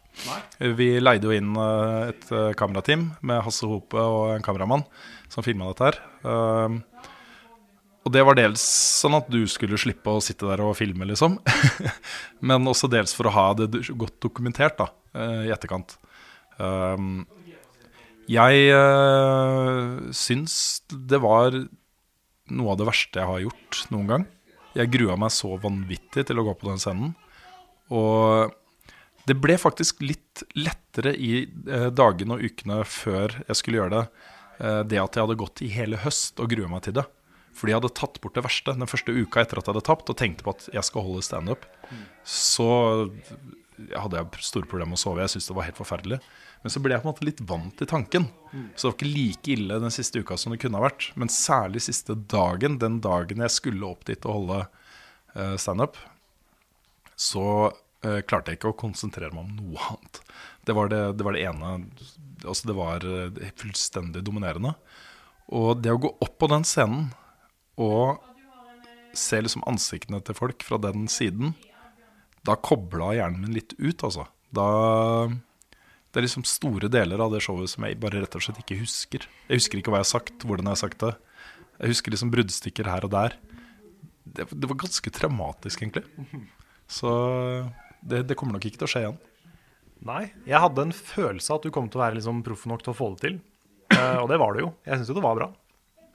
Vi leide jo inn et kamerateam med Hasse Hope og en kameramann som filma dette her. Og det var dels sånn at du skulle slippe å sitte der og filme, liksom. Men også dels for å ha det godt dokumentert da, i etterkant. Um, jeg uh, syns det var noe av det verste jeg har gjort noen gang. Jeg grua meg så vanvittig til å gå på den scenen. Og det ble faktisk litt lettere i eh, dagene og ukene før jeg skulle gjøre det, eh, det at jeg hadde gått i hele høst og grua meg til det. Fordi jeg hadde tatt bort det verste den første uka etter at jeg hadde tapt, og tenkte på at jeg skal holde standup. Så hadde jeg store problemer med å sove. Jeg syntes det var helt forferdelig. Men så ble jeg på en måte litt vant til tanken. Så det var ikke like ille den siste uka som det kunne ha vært. Men særlig siste dagen, den dagen jeg skulle opp dit og holde eh, standup, så eh, klarte jeg ikke å konsentrere meg om noe annet. Det var det, det, var det ene Altså, det var eh, fullstendig dominerende. Og det å gå opp på den scenen og se liksom ansiktene til folk fra den siden, da kobla hjernen min litt ut, altså. Da Det er liksom store deler av det showet som jeg bare rett og slett ikke husker. Jeg husker ikke hva jeg har sagt, hvordan jeg har sagt det. Jeg husker liksom bruddstykker her og der. Det, det var ganske traumatisk, egentlig. Så det, det kommer nok ikke til å skje igjen. Nei, jeg hadde en følelse av at du kom til å være liksom proff nok til å få det til. Eh, og det var det jo. Jeg syns jo det var bra.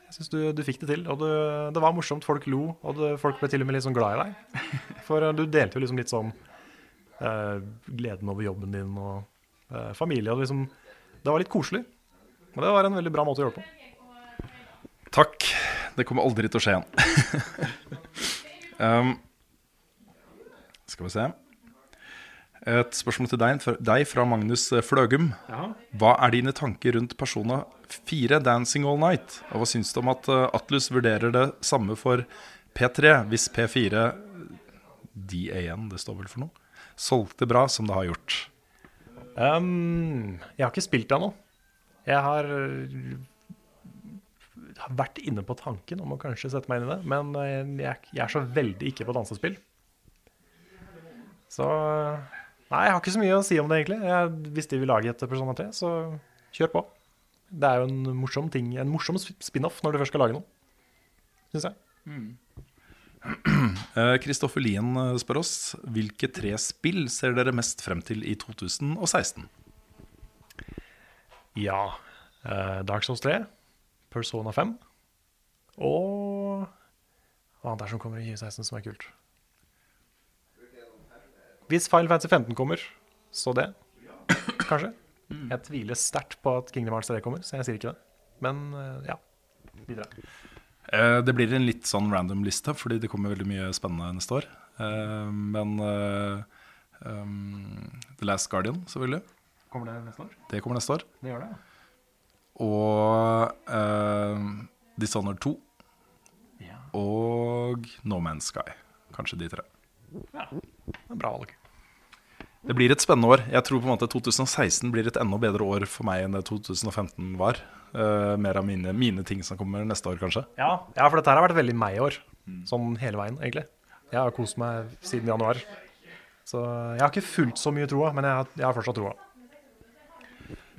Jeg syns du, du fikk det til. Og du, det var morsomt. Folk lo, og det, folk ble til og med litt sånn glad i deg. For eh, du delte jo liksom litt sånn eh, gleden over jobben din og eh, familie. Og liksom, det var litt koselig. Og det var en veldig bra måte å gjøre det på. Takk. Det kommer aldri til å skje igjen. um, skal vi se. Et spørsmål til deg, deg fra Magnus Fløgum. Hva er dine tanker rundt Persona 4 Dancing All Night? Og hva syns du om at eh, Atlus vurderer det samme for P3, hvis P4 DAN, det står vel for noe, solgte bra som det har gjort? Um, jeg har ikke spilt det ennå. Jeg har øh, har vært inne på tanken om å kanskje sette meg inn i det, men jeg, jeg er så veldig ikke på dansespill. Så Nei, jeg har ikke så mye å si om det, egentlig. Jeg, hvis de vil lage et Persona 3, så kjør på. Det er jo en morsom ting, en morsom spin-off når du først skal lage noe. Syns jeg. Kristoffer Lien eh, spør oss hvilke tre spill ser dere mest frem til i 2016? Ja. Uh, Dark Souls 3, Persona 5 og Hva annet er som kommer i 2016 som er kult? Hvis Final Fantasy 15 kommer, så det. Kanskje. Jeg tviler sterkt på at Kingdom Hearts 3 kommer, så jeg sier ikke det. Men eh, ja. Videre. Eh, Det blir en litt sånn random liste, fordi det kommer veldig mye spennende neste år. Eh, Men um, The Last Guardian, selvfølgelig. Kommer det neste år? Det kommer neste år. Det gjør det. Og eh, Dishonored 2 Ja. og No Man's Sky. Kanskje de tre. Det er bra valg. Det blir et spennende år. Jeg tror på en måte 2016 blir et enda bedre år for meg enn det 2015 var. Uh, mer av mine, mine ting som kommer neste år, kanskje. Ja, ja, for dette her har vært veldig meg i år. Sånn hele veien, egentlig. Jeg har kost meg siden januar. Så jeg har ikke fulgt så mye troa, men jeg har, jeg har fortsatt troa.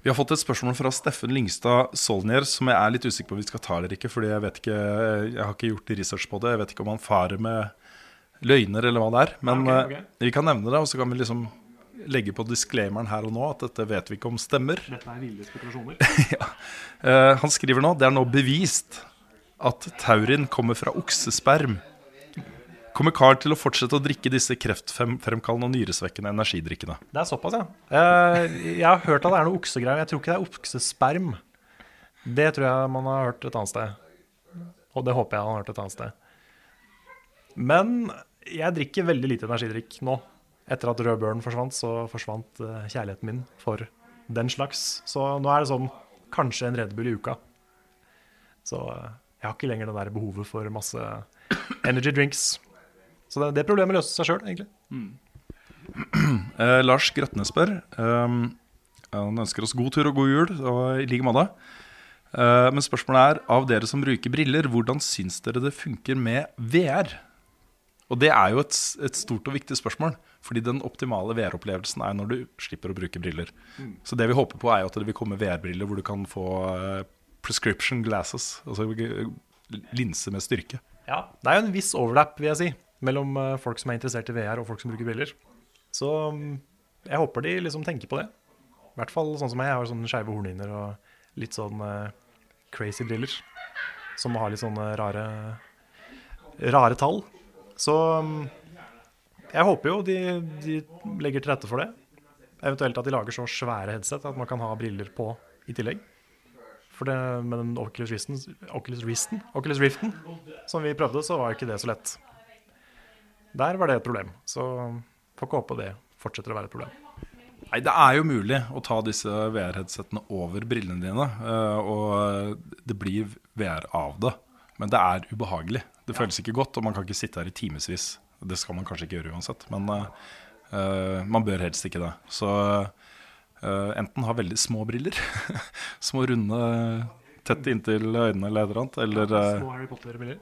Vi har fått et spørsmål fra Steffen Lyngstad Solnier som jeg er litt usikker på om vi skal ta eller ikke. Fordi jeg vet ikke, jeg har ikke gjort research på det. Jeg vet ikke om han farer med løgner eller hva det er. Men okay, ok. eh, vi kan nevne det, og så kan vi liksom legge på disclaimeren her og nå at dette vet vi ikke om stemmer. Dette er ville spekulasjoner. Eh, han skriver nå det er nå bevist at taurin kommer fra oksesperm. Kommer Carl til å fortsette å drikke disse kreftfremkallende og nyresvekkende energidrikkene? Det er såpass, ja. Eh, Jeg har hørt at det er noe oksegreier. Jeg tror ikke det er oksesperm. Det tror jeg man har hørt et annet sted. Og det håper jeg han har hørt et annet sted. Men jeg drikker veldig lite energidrikk nå. Etter at rødbøren forsvant, så forsvant eh, kjærligheten min for den slags. Så nå er det sånn kanskje en Red Bull i uka. Så eh, jeg har ikke lenger det der behovet for masse energy drinks. Så det, det problemet løste seg sjøl, egentlig. Eh, Lars Grøtne spør Eh, Han ønsker oss god tur og god jul, og i like måte. Eh, men spørsmålet er, av dere som bruker briller, hvordan syns dere det funker med VR? Og det er jo et, et stort og viktig spørsmål. Fordi den optimale VR-opplevelsen er når du slipper å bruke briller. Så det vi håper på, er jo at det vil komme VR-briller hvor du kan få eh, prescription glasses. Altså linse med styrke. Ja, det er jo en viss overlap, vil jeg si, mellom eh, folk som er interessert i VR og folk som bruker briller. Så mm, jeg håper de liksom tenker på det. I hvert fall sånn som jeg. Jeg har sånne skeive hornhinner og litt sånn eh, crazy briller. Som har litt sånne rare, rare tall. Så mm, jeg håper jo de, de legger til rette for det. Eventuelt at de lager så svære headset at man kan ha briller på i tillegg. For det, med den Oculus Riften, Oculus Riften, Oculus Riften som vi prøvde, så var ikke det så lett. Der var det et problem. Så får ikke håpe det fortsetter å være et problem. Nei, Det er jo mulig å ta disse VR-headsetene over brillene dine, eh, og det blir VR av det. Men det er ubehagelig. Det føles ikke godt, og man kan ikke sitte her i timevis. Det skal man kanskje ikke gjøre uansett, men eh, eh, man bør helst ikke det. Så uh, enten ha veldig små briller, små runde tett inntil øynene eller et eller annet, eller ja, Små Harry Potter-briller.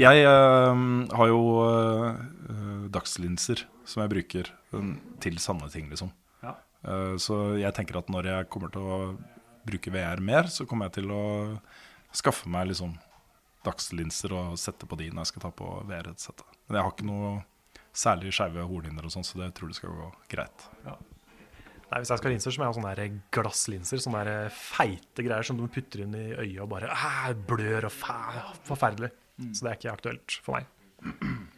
jeg uh, har jo eh, dagslinser som jeg bruker eh, til sanne ting, liksom. Ja. Eh, så jeg tenker at når jeg kommer til å bruke VR mer, så kommer jeg til å skaffe meg liksom dagslinser og sette på de når jeg skal ta på VR-headsetet. Men jeg har ikke noe særlig skeive hornhinner og sånn, så det tror jeg skal gå greit. Nei, Hvis jeg skal ha linser, så må jeg ha sånne glasslinser. Sånne der feite greier som du putter inn i øyet og bare blør og forferdelig. forferdelig. Så det er ikke aktuelt for meg.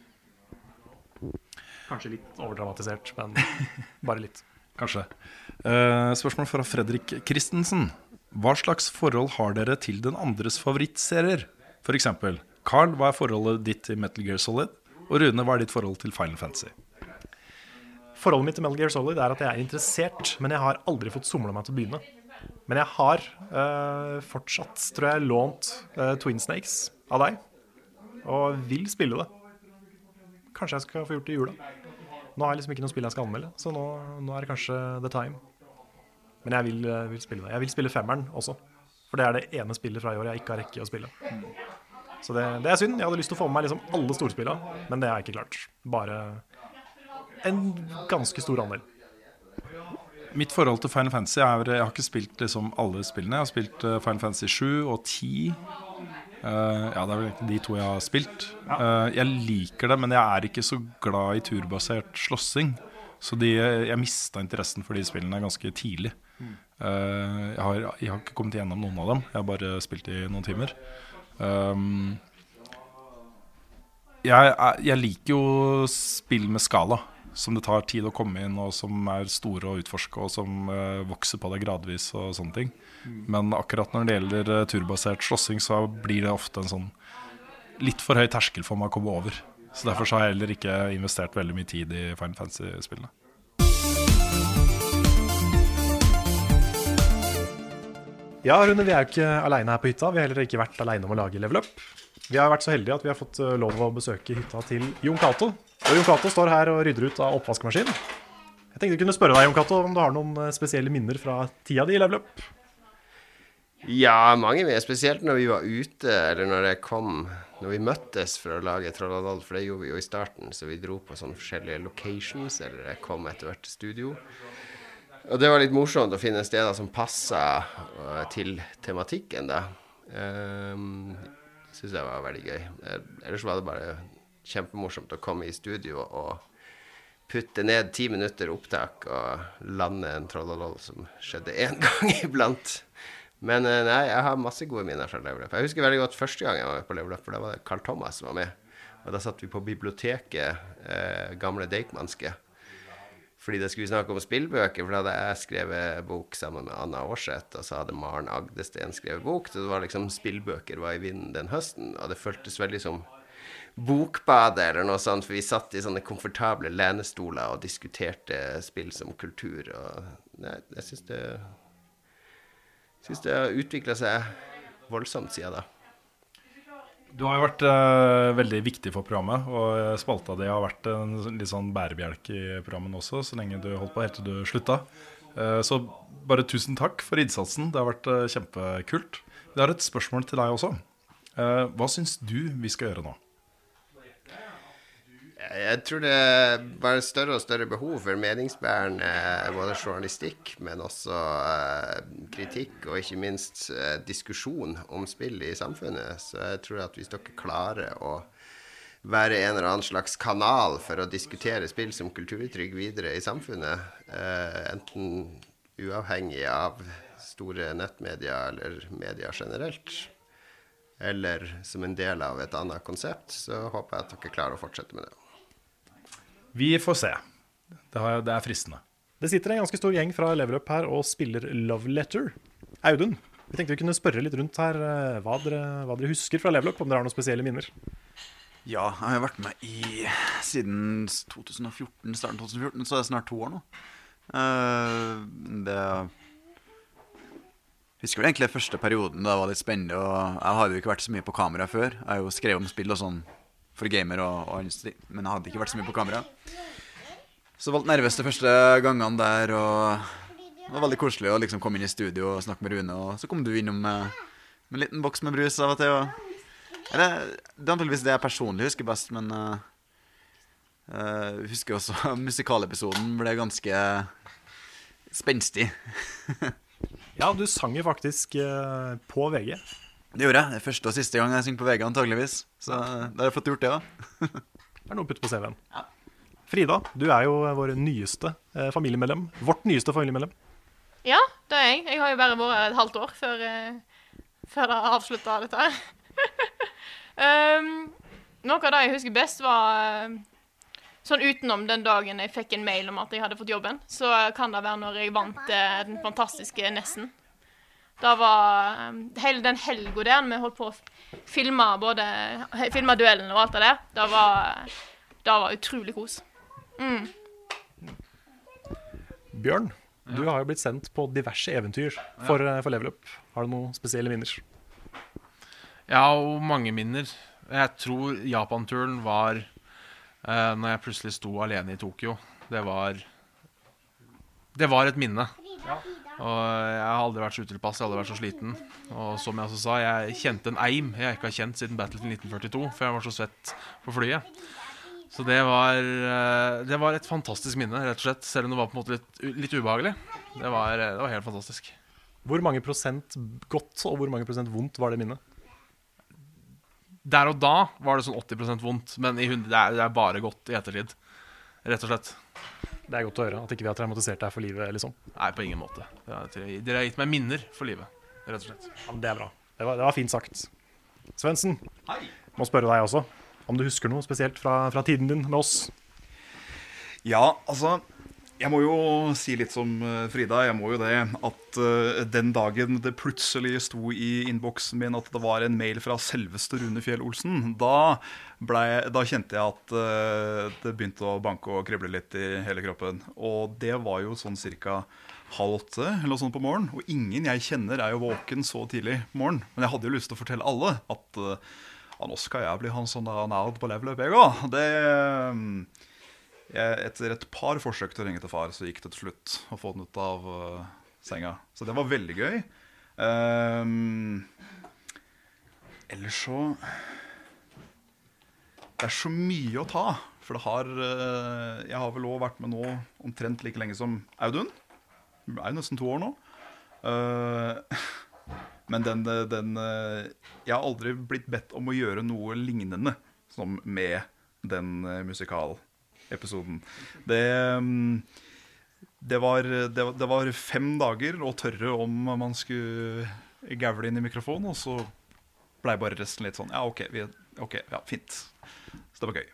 Kanskje litt overdramatisert, men bare litt. Kanskje. Uh, spørsmål fra Fredrik Christensen. Hva slags forhold har dere til den andres favorittserier? F.eks. Carl, hva er forholdet ditt til Metal Gear Solid? Og Rune, hva er ditt forhold til Final Fantasy? Forholdet mitt til Metal Gear Solid er at jeg er interessert, men jeg har aldri fått somla meg til å begynne. Men jeg har øh, fortsatt, tror jeg, lånt øh, Twin Snakes av deg, og vil spille det. Kanskje jeg skal få gjort det i jula. Nå har jeg liksom ikke noe spill jeg skal anmelde, så nå, nå er det kanskje the time. Men jeg vil, eh, vil spille det. Jeg vil spille femmeren også, for det er det ene spillet fra i år jeg ikke har rekke å spille. Så det, det er synd. Jeg hadde lyst til å få med meg liksom alle storspillene, men det har jeg ikke klart. Bare en ganske stor andel. Mitt forhold til Final Fantasy er Jeg har ikke spilt liksom alle spillene. Jeg har spilt eh, Final Fantasy 7 og 10. Uh, ja, det er vel de to jeg har spilt. Uh, jeg liker det, men jeg er ikke så glad i turbasert slåssing. Så de, jeg mista interessen for de spillene ganske tidlig. Uh, jeg, har, jeg har ikke kommet igjennom noen av dem. Jeg har bare spilt i noen timer. Um, jeg, jeg liker jo spill med skala, som det tar tid å komme inn, og som er store å utforske, og som uh, vokser på deg gradvis og sånne ting. Men akkurat når det gjelder uh, turbasert slåssing, så blir det ofte en sånn litt for høy terskel for meg å komme over. Så derfor så har jeg heller ikke investert veldig mye tid i Final Fantasy-spillene. Ja, Rune, vi er jo ikke aleine her på hytta. Vi har heller ikke vært aleine om å lage Level Up. Vi har vært så heldige at vi har fått eh, lov å besøke hytta til Jon Cato. Og Jon Cato står her og rydder ut av oppvaskmaskin. Jeg tenkte jeg kunne spørre deg, Jon Cato, om du har noen eh, spesielle minner fra tida di i Level Up? Ja, mange mer. Spesielt når vi var ute, eller når jeg kom Når vi møttes for å lage Trolladal, for det gjorde vi jo i starten. Så vi dro på sånne forskjellige locations, eller jeg kom etter hvert til studio. Og det var litt morsomt å finne steder som passa uh, til tematikken, da. Um, Syns jeg var veldig gøy. Eh, ellers var det bare kjempemorsomt å komme i studio og putte ned ti minutter opptak og lande en Trolladal som skjedde én gang iblant. Men eh, nei, jeg har masse gode minner fra Level Up. Jeg husker veldig godt første gang jeg var med på Level Up, for da var det Carl Thomas som var med. Og da satt vi på biblioteket, eh, gamle Deichmanske. Fordi det skulle vi snakke om spillbøker, for da hadde jeg skrevet bok sammen med Anna Aarseth, og så hadde Maren Agdesten skrevet bok. Så det var liksom spillbøker var i vinden den høsten, og det føltes veldig som Bokbadet eller noe sånt, for vi satt i sånne komfortable lenestoler og diskuterte spill som kultur, og nei, jeg syns det det har utvikla seg voldsomt siden da. Du har jo vært uh, veldig viktig for programmet, og eh, spalta di har vært en litt sånn bærebjelke i programmet også, så lenge du holdt på helt til du slutta. Uh, så bare tusen takk for innsatsen. Det har vært uh, kjempekult. Vi har et spørsmål til deg også. Eh, hva syns du vi skal gjøre nå? Jeg tror det er bare større og større behov for meningsbærende både journalistikk, men også eh, kritikk og ikke minst eh, diskusjon om spill i samfunnet. Så jeg tror at hvis dere klarer å være en eller annen slags kanal for å diskutere spill som kulturuttrykk videre i samfunnet, eh, enten uavhengig av store nettmedier eller medier generelt, eller som en del av et annet konsept, så håper jeg at dere klarer å fortsette med det. Vi får se. Det, har, det er fristende. Det sitter en ganske stor gjeng fra Level Up her og spiller Love Letter. Audun, vi tenkte vi kunne spørre litt rundt her eh, hva dere, hva dere husker fra Level Up, om dere har noen spesielle minner. Ja, jeg har vært med i siden 2014, starten 2014, så er det snart to år nå. Uh, det Husker vel egentlig første perioden da det var litt spennende. Og jeg hadde jo ikke vært så mye på kamera før. Jeg har jo skrevet om spill og sånn for gamer og, og industri. men jeg hadde ikke vært så mye på kamera. Så valgte nervøs de første gangene der, og det var veldig koselig å liksom komme inn i studio og snakke med Rune. Og så kom du innom med, med en liten boks med brus av og til. Og, eller, det er antakeligvis det jeg personlig husker best, men uh, uh, husker også musikalepisoden ble ganske spenstig. Ja, du sang jo faktisk uh, på VG. Det gjorde jeg. Det er første og siste gang jeg synger på VG, antageligvis. Så da har jeg fått gjort det da. Det er noe å putte på CV-en. Frida, du er jo vår nyeste eh, familiemedlem. Vårt nyeste familiemedlem. Ja, det er jeg. Jeg har jo bare vært her et halvt år før, eh, før det avslutta dette her. um, noe av det jeg husker best, var eh, sånn utenom den dagen jeg fikk en mail om at jeg hadde fått jobben, så kan det være når jeg vant eh, den fantastiske Nessen. Da var eh, hele den helga der vi holdt på å filme både filme duellen og alt det der, det var, det var utrolig kos. Mm. Bjørn, du har jo blitt sendt på diverse eventyr for, ja. for Level Up. Har du noen spesielle minner? Har jo mange minner. Jeg tror Japan-turen var uh, når jeg plutselig sto alene i Tokyo. Det var Det var et minne. Og jeg har aldri vært så utilpass, jeg har aldri vært så sliten. Og som jeg også sa, jeg kjente en eim jeg ikke har kjent siden Battlefield 1942, for jeg var så svett på flyet. Så det var, eh, det var et fantastisk minne, rett og slett. Selv om det var på en måte litt, litt ubehagelig. Det var, eh, det var helt fantastisk. Hvor mange prosent godt og hvor mange prosent vondt var det minnet? Der og da var det sånn 80% vondt, men i 100, det, er, det er bare godt i ettertid. Rett og slett. Det er godt å høre at ikke vi har traumatisert deg for livet. liksom Nei, på ingen måte. Dere har gitt meg minner for livet, rett og slett. Ja, men det er bra. Det var, det var fint sagt. Svendsen, må spørre deg også om du husker noe spesielt fra, fra tiden din med oss. Ja, altså Jeg må jo si litt som eh, Frida. Jeg må jo det at eh, den dagen det plutselig sto i innboksen min at det var en mail fra selveste Rune Fjell Olsen, da, da kjente jeg at eh, det begynte å banke og krible litt i hele kroppen. Og det var jo sånn cirka halv åtte eller sånn på morgenen. Og ingen jeg kjenner er jo våken så tidlig på morgenen. Men jeg hadde jo lyst til å fortelle alle at ja, nå skal jeg bli han sånn der nerd på level up, jeg òg. Jeg, Etter et par forsøk til å ringe til far, så gikk det til slutt å få den ut av uh, senga. Så det var veldig gøy. Um, ellers så Det er så mye å ta. For det har uh, Jeg har vel òg vært med nå omtrent like lenge som Audun. Det er jo nesten to år nå. Uh, men den, den Jeg har aldri blitt bedt om å gjøre noe lignende som med den uh, musikalepisoden. Det, um, det, var, det, det var fem dager å tørre om man skulle gavle inn i mikrofonen, og så blei bare resten litt sånn Ja, OK, vi, okay ja, fint. Så det var gøy.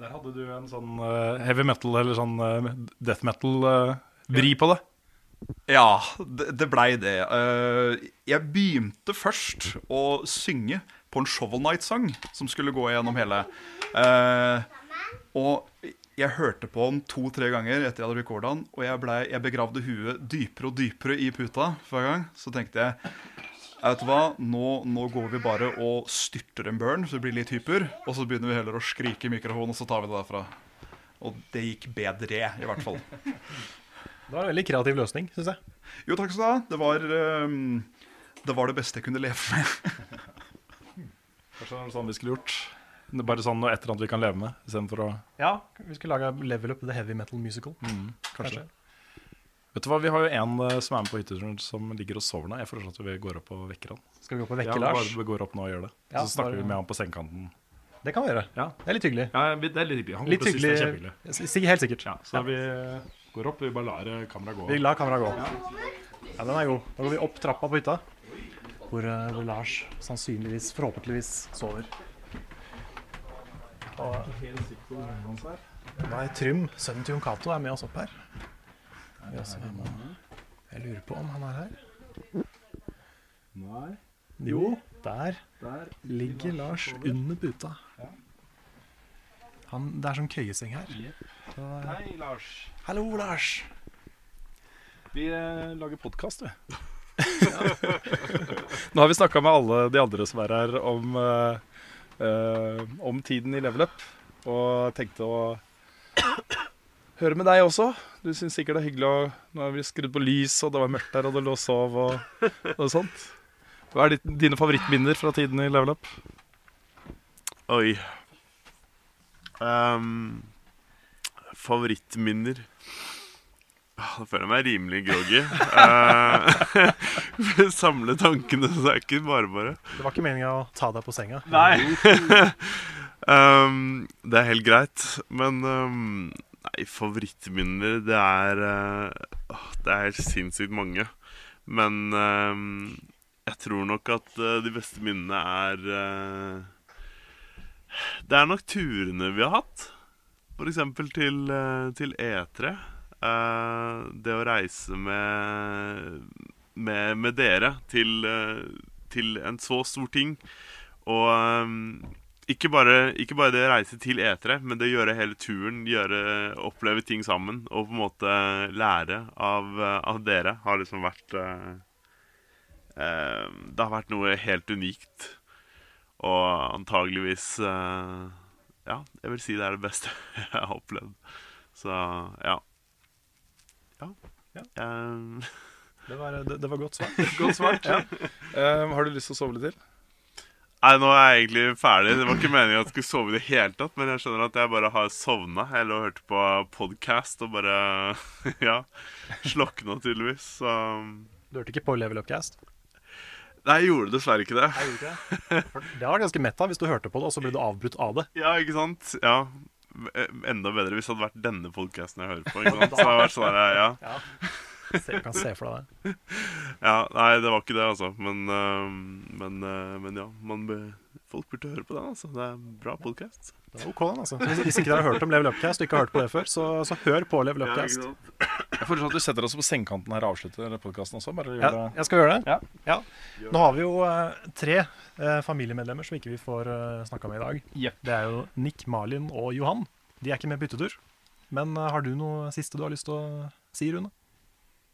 Der hadde du en sånn uh, heavy metal eller sånn uh, death metal-vri på det. Ja, det, det blei det. Jeg begynte først å synge på en Shovel Night-sang som skulle gå gjennom hele. Uh, og jeg hørte på den to-tre ganger etter jeg hadde recorda den, og jeg, ble, jeg begravde huet dypere og dypere i puta hver gang. Så tenkte jeg Vet du hva, nå, nå går vi bare og styrter en burn, så det blir litt hyper. Og så begynner vi heller å skrike i mikrofonen, og så tar vi det derfra. Og det gikk bedre, i hvert fall. Det var en veldig kreativ løsning, syns jeg. Jo, takk skal du ha. Det var, ehm, det var det beste jeg kunne leve med. Kanskje det er sånn vi skulle gjort. Det er Bare sånn noe et eller annet vi kan leve med, istedenfor å Ja, vi skulle lage Level Up The Heavy Metal Musical. Mm, kanskje. Vet du hva, Vi har jo en eh, som er med på hytteturen som ligger og sover nå. Jeg foreslår at vi går opp og vekker han. Skal vi gå opp og vekke ja, Lars? Ja, vi går opp nå og gjør det. Ja, så snakker bare- vi med han på sengekanten. Det kan vi gjøre. Ja. Det er litt hyggelig. Ja, det er litt hyggelig. Han Litt hyggelig. det er kjempehyggelig. Helt sikkert. Ja, så vi går opp. Vi bare lar eh, kameraet gå. Vi lar kameraet gå. Ja, den er god. Da går vi opp trappa på hytta, hvor, eh, hvor Lars sannsynligvis, forhåpentligvis, sover. Og Nei, Trym, sønnen til Jon Cato, er med oss opp her. Jeg lurer på om han er her. Nei. Jo, der ligger Lars under puta. Han, det er sånn køyeseng her. Så- Hei, Lars. Hallo, Lars. Vi eh, lager podkast, vi. Nå har vi snakka med alle de andre som er her, om, eh, eh, om tiden i Level Up. Og tenkte å høre med deg også. Du syns sikkert det er hyggelig å Nå har vi skrudd på lys, og det var mørkt der, og du lå og sov og, og sånt. Hva er ditt, dine favorittminner fra tiden i Level Up? Oi. um, favorittminner Da føler jeg meg rimelig groggy. Eh, samle tankene, så det er ikke bare bare. Det var ikke meninga å ta deg på senga. Ehm, det er helt greit. Men um, nei, favorittminner, det er uh, Det er helt sinnssykt mange. Men um, jeg tror nok at uh, de beste minnene er Det er nok turene vi har hatt. For eksempel til, til E3. Eh, det å reise med, med, med dere til, eh, til en så stor ting. Og eh, ikke, bare, ikke bare det å reise til E3, men det å gjøre hele turen, gjøre, oppleve ting sammen. Og på en måte lære av, av dere har liksom vært eh, Det har vært noe helt unikt. Og antageligvis eh, Ja, jeg vil si det er det beste jeg har opplevd. Så ja. Ja. Um. Det var, det, det var godt svart. Godt svart. ja. um, har du lyst til å sove litt til? Nei, nå er jeg egentlig ferdig. Det var ikke meningen at jeg skulle sove i det hele tatt, men jeg skjønner at jeg bare har sovna. Jeg lå og hørte på podcast og bare Ja. Slokna tydeligvis. Så Du hørte ikke på Level Upcast? Nei, jeg gjorde dessverre ikke det. Jeg gjorde ikke det. Det var ganske meta hvis du hørte på det, og så ble du avbrutt av det. Ja, ikke sant? Ja. Eh, Enda bedre hvis det hadde vært denne podcasten jeg hører på. Ikke sant? Så det hadde vært sånn der, ja. Ja. Se, kan se for deg det. Ja, nei, det var ikke det, altså. Men, uh, men, uh, men ja. Man be, folk burde høre på den, altså. Det er en bra podkast. Det ok, den, altså. Hvis, hvis ikke dere har hørt om Level Upcast og ikke har hørt på det før, så, så hør på Level Ja, Upcast. sant? Jeg foreslår at du setter oss på sengekanten her og avslutter podkasten også. Bare gjør Ja, jeg skal gjøre det. Ja. Ja. Nå har vi jo eh, tre eh, familiemedlemmer som ikke vi får uh, snakka med i dag. Det er jo Nick, Malin og Johan. De er ikke med byttetur. Men eh, har du noe siste du har lyst til å si, Rune?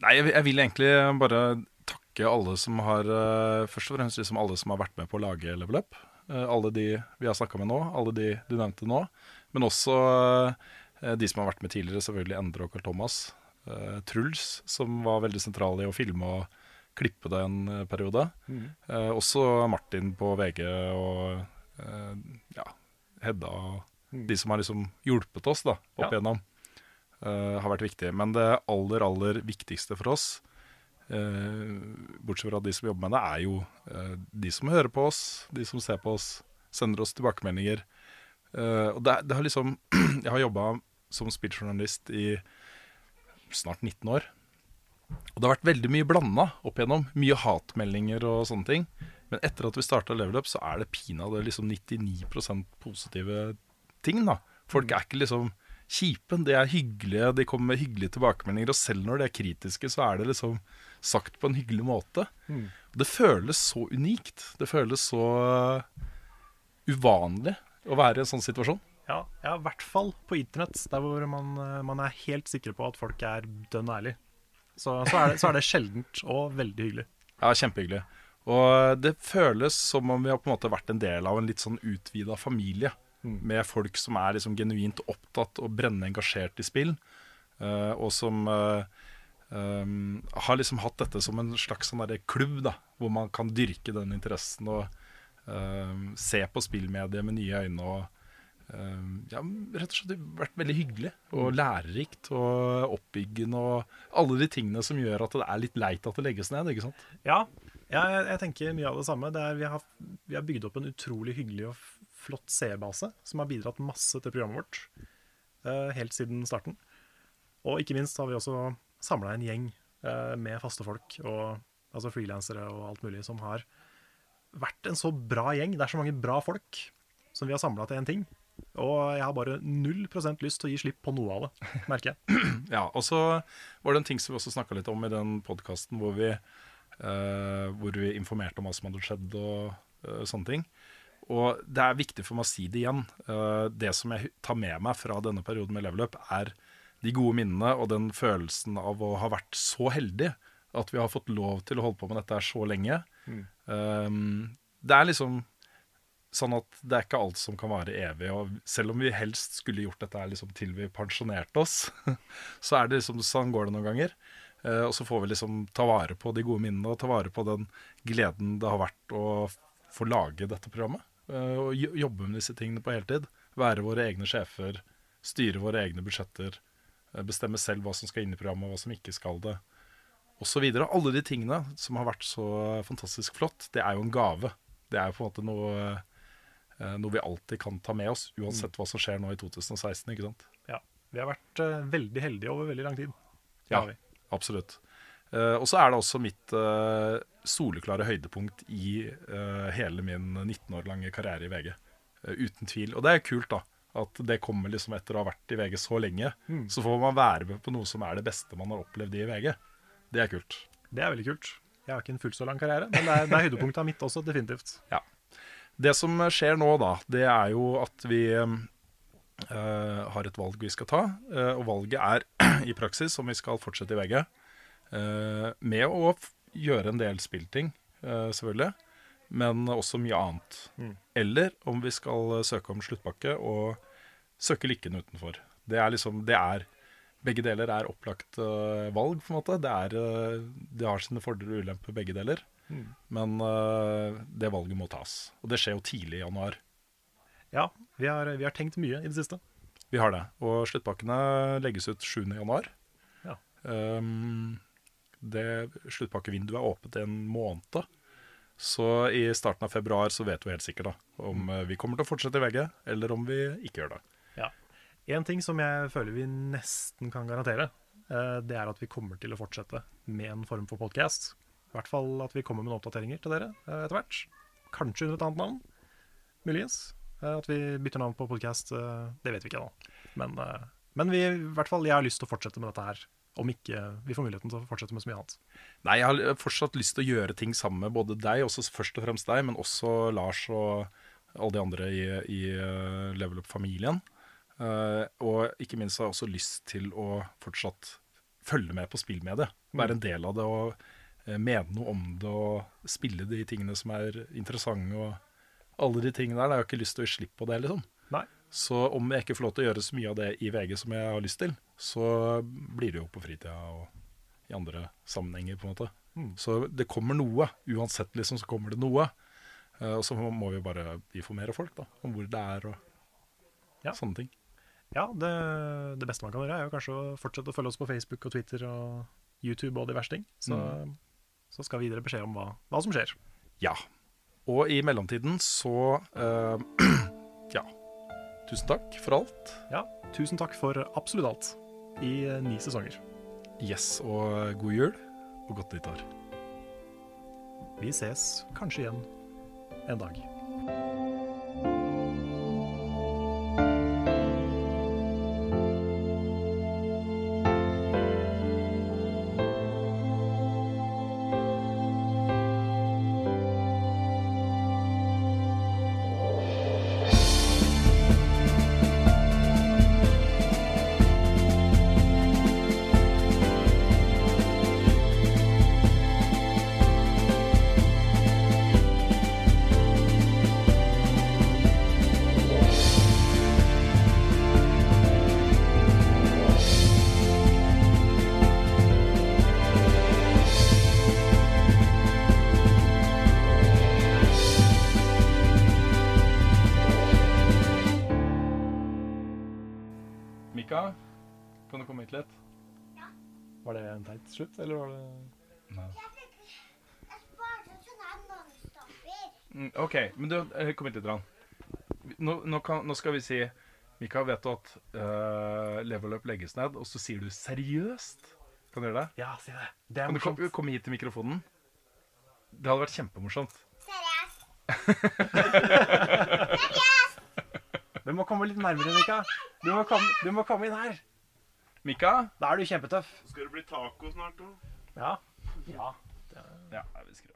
Nei, jeg, jeg vil egentlig bare takke alle som har eh, Først og fremst liksom alle som har vært med på å lage Level Up. Eh, alle de vi har snakka med nå, alle de du nevnte nå. Men også eh, de som har vært med tidligere, selvfølgelig Endre og Carl Thomas. Eh, Truls, som var veldig sentral i å filme og klippe det en eh, periode. Mm. Uh, også Martin på VG og ja, Hedda og mm. de som har liksom hjulpet oss da, opp Ja. igjennom har vært viktig. Men det aller, aller viktigste for oss, bortsett fra de som jobber med det, er jo de som hører på oss, de som ser på oss, sender oss tilbakemeldinger. Uh, og det, det har liksom Jeg har jobba som spilljournalist i snart 19 år. Og det har vært veldig mye blanda opp igjennom. Mye hatmeldinger og sånne ting. Men etter at vi starta Level Up, så er det pinadø liksom 99% positive ting. da Folk er ikke liksom kjipe, de er hyggelige, de kommer med hyggelige tilbakemeldinger. Og selv når de er kritiske, så er det liksom sagt på en hyggelig måte. Mm. Det føles så unikt. Det føles så uh, uvanlig å være i en sånn situasjon. Ja, ja, i hvert fall på internett, der hvor man, eh, man er helt sikker på at folk er dønn ærlige. Så, så, er det, så er det sjeldent og veldig hyggelig. Ja, kjempehyggelig. Og det føles som om vi har på en måte vært en del av en litt sånn utvida familie. Mm. Med folk som er liksom genuint opptatt og brennende engasjert i spill. eh, og som um, har liksom hatt dette som en slags sånn klubb, da, hvor man kan dyrke den interessen og um, se på spillmediet med nye øyne. og ja, rett og slett vært veldig hyggelig og Mm. lærerikt og oppbyggende og alle de tingene som gjør at det er litt leit at det legges ned. ikke sant? Ja, ja jeg, jeg tenker mye av det samme. Det er, vi, har, vi har bygd opp en utrolig hyggelig og flott seerbase som har bidratt masse til programmet vårt eh, helt siden starten. Og ikke minst har vi også samla en gjeng eh, med faste folk, og, altså frilansere og alt mulig, som har vært en så bra gjeng. Det er så mange bra folk som vi har samla til én ting. Og jeg har bare null prosent lyst til å gi slipp på noe av det, merker jeg. Ja, og så var det en ting som vi også snakka litt om i den podkasten hvor, vi, eh, hvor vi informerte om hva som hadde skjedd og uh, sånne ting. Og det er viktig for meg å si det igjen. Uh, det som jeg tar med meg fra denne perioden med level up, er de gode minnene og den følelsen av å ha vært så heldig at vi har fått lov til å holde på med dette her så lenge. Mm. Um, det er liksom sånn at det er ikke alt som kan vare evig. Og selv om vi helst skulle gjort dette liksom til vi pensjonerte oss, så er det liksom sånn går det noen ganger. Eh, og så får vi liksom ta vare på de gode minnene og ta vare på den gleden det har vært å få lage dette programmet. Eh, og jobbe med disse tingene på heltid. Være våre egne sjefer, styre våre egne budsjetter. eh, Bestemme selv hva som skal inn i programmet, og hva som ikke skal det. Og så videre. Alle de tingene som har vært så fantastisk flott, det er jo en gave. Det er jo på en måte noe, noe vi alltid kan ta med oss, uansett hva som skjer nå i 2016. ikke sant? Ja, Vi har vært eh, veldig heldige over veldig lang tid. Ja, absolutt. Eh, og så er det også mitt eh, soleklare høydepunkt i eh, hele min 19 år lange karriere i VG. Eh, uten tvil. Og det er kult, da. At det kommer liksom etter å ha vært i VG så lenge. Mm. Så får man være med på noe som er det beste man har opplevd i VG. Det er kult. Det er veldig kult. Jeg har ikke en fullt så lang karriere, men det er, det er høydepunktet mitt også, definitivt. Ja. Det som skjer nå, da, det er jo at vi eh, har et valg vi skal ta. eh, og valget er i praksis om vi skal fortsette i VG. eh, med å gjøre en del spillting, eh, selvfølgelig. Men også mye annet. Mm. Eller om vi skal søke om sluttpakke og søke lykken utenfor. Det er liksom Det er Begge deler er opplagt valg, på en måte. Det, er, det har sine fordeler og ulemper, begge deler. Mm. Men uh, det valget må tas. Og det skjer jo tidlig i januar. Ja, vi har, vi har tenkt mye i det siste. Vi har det. Og sluttpakkene legges ut 7. januar. Ja. Um, det sluttpakkevinduet er åpent en måned. Så i starten av februar så vet vi helt sikkert da, om eh, vi kommer til å fortsette i VG, eller om vi ikke gjør det. Ja. En ting som jeg føler vi nesten kan garantere, eh, det er at vi kommer til å fortsette med en form for podcast. I hvert fall at vi kommer med noen oppdateringer til dere eh, etter hvert. Kanskje under et annet navn. Muligens. Eh, At vi bytter navn på podcast, eh, det vet vi ikke ennå. Men, men vi, i hvert fall, jeg har lyst til å fortsette med dette her. Om ikke vi får muligheten til å fortsette med så mye annet. Nei, jeg har fortsatt lyst til å gjøre ting sammen med både deg, også først og fremst deg, men også Lars og alle de andre i, i Level Up-familien. Uh, og ikke minst har jeg også lyst til å fortsatt følge med på spillmediet. Være en del av det og mene noe om det og spille de tingene som er interessante og alle de tingene der. Da har jeg ikke lyst til å gi slipp på det, liksom. Nei. Så om jeg ikke får lov til å gjøre så mye av det i VG som jeg har lyst til, så blir det jo på fritida og i andre sammenhenger, på en måte. Mm. Så det kommer noe. Uansett, liksom, så kommer det noe. Eh, og så må vi bare informere folk da, om hvor det er og sånne ting. Ja, det, det beste man kan gjøre, er jo kanskje å fortsette å følge oss på Facebook og Twitter og YouTube og diverse ting. Så, Mm. Så skal vi gi dere beskjed om hva, hva som skjer. Ja. Og i mellomtiden så uh, Ja. Tusen takk for alt. Ja, tusen takk for absolutt alt i eh, ni sesonger. Yes, og god jul og godt nyttår. Vi ses kanskje igjen en dag. Men du, eh, kom hit litt. Nå, nå, kan, nå skal vi si Mikael, vet du at uh, level up legges ned, og så sier du seriøst? Kan du gjøre det? Ja, si det. Det er kan du morsomt. kom- komme hit til mikrofonen? Det hadde vært kjempemorsomt. Seriøst. Du må komme litt nærmere, Mika. Du må komme, du må komme inn her. Mika? Da er du kjempetøff. Skal det bli taco snart òg? Ja. Ja. Det... Ja, vi skriver.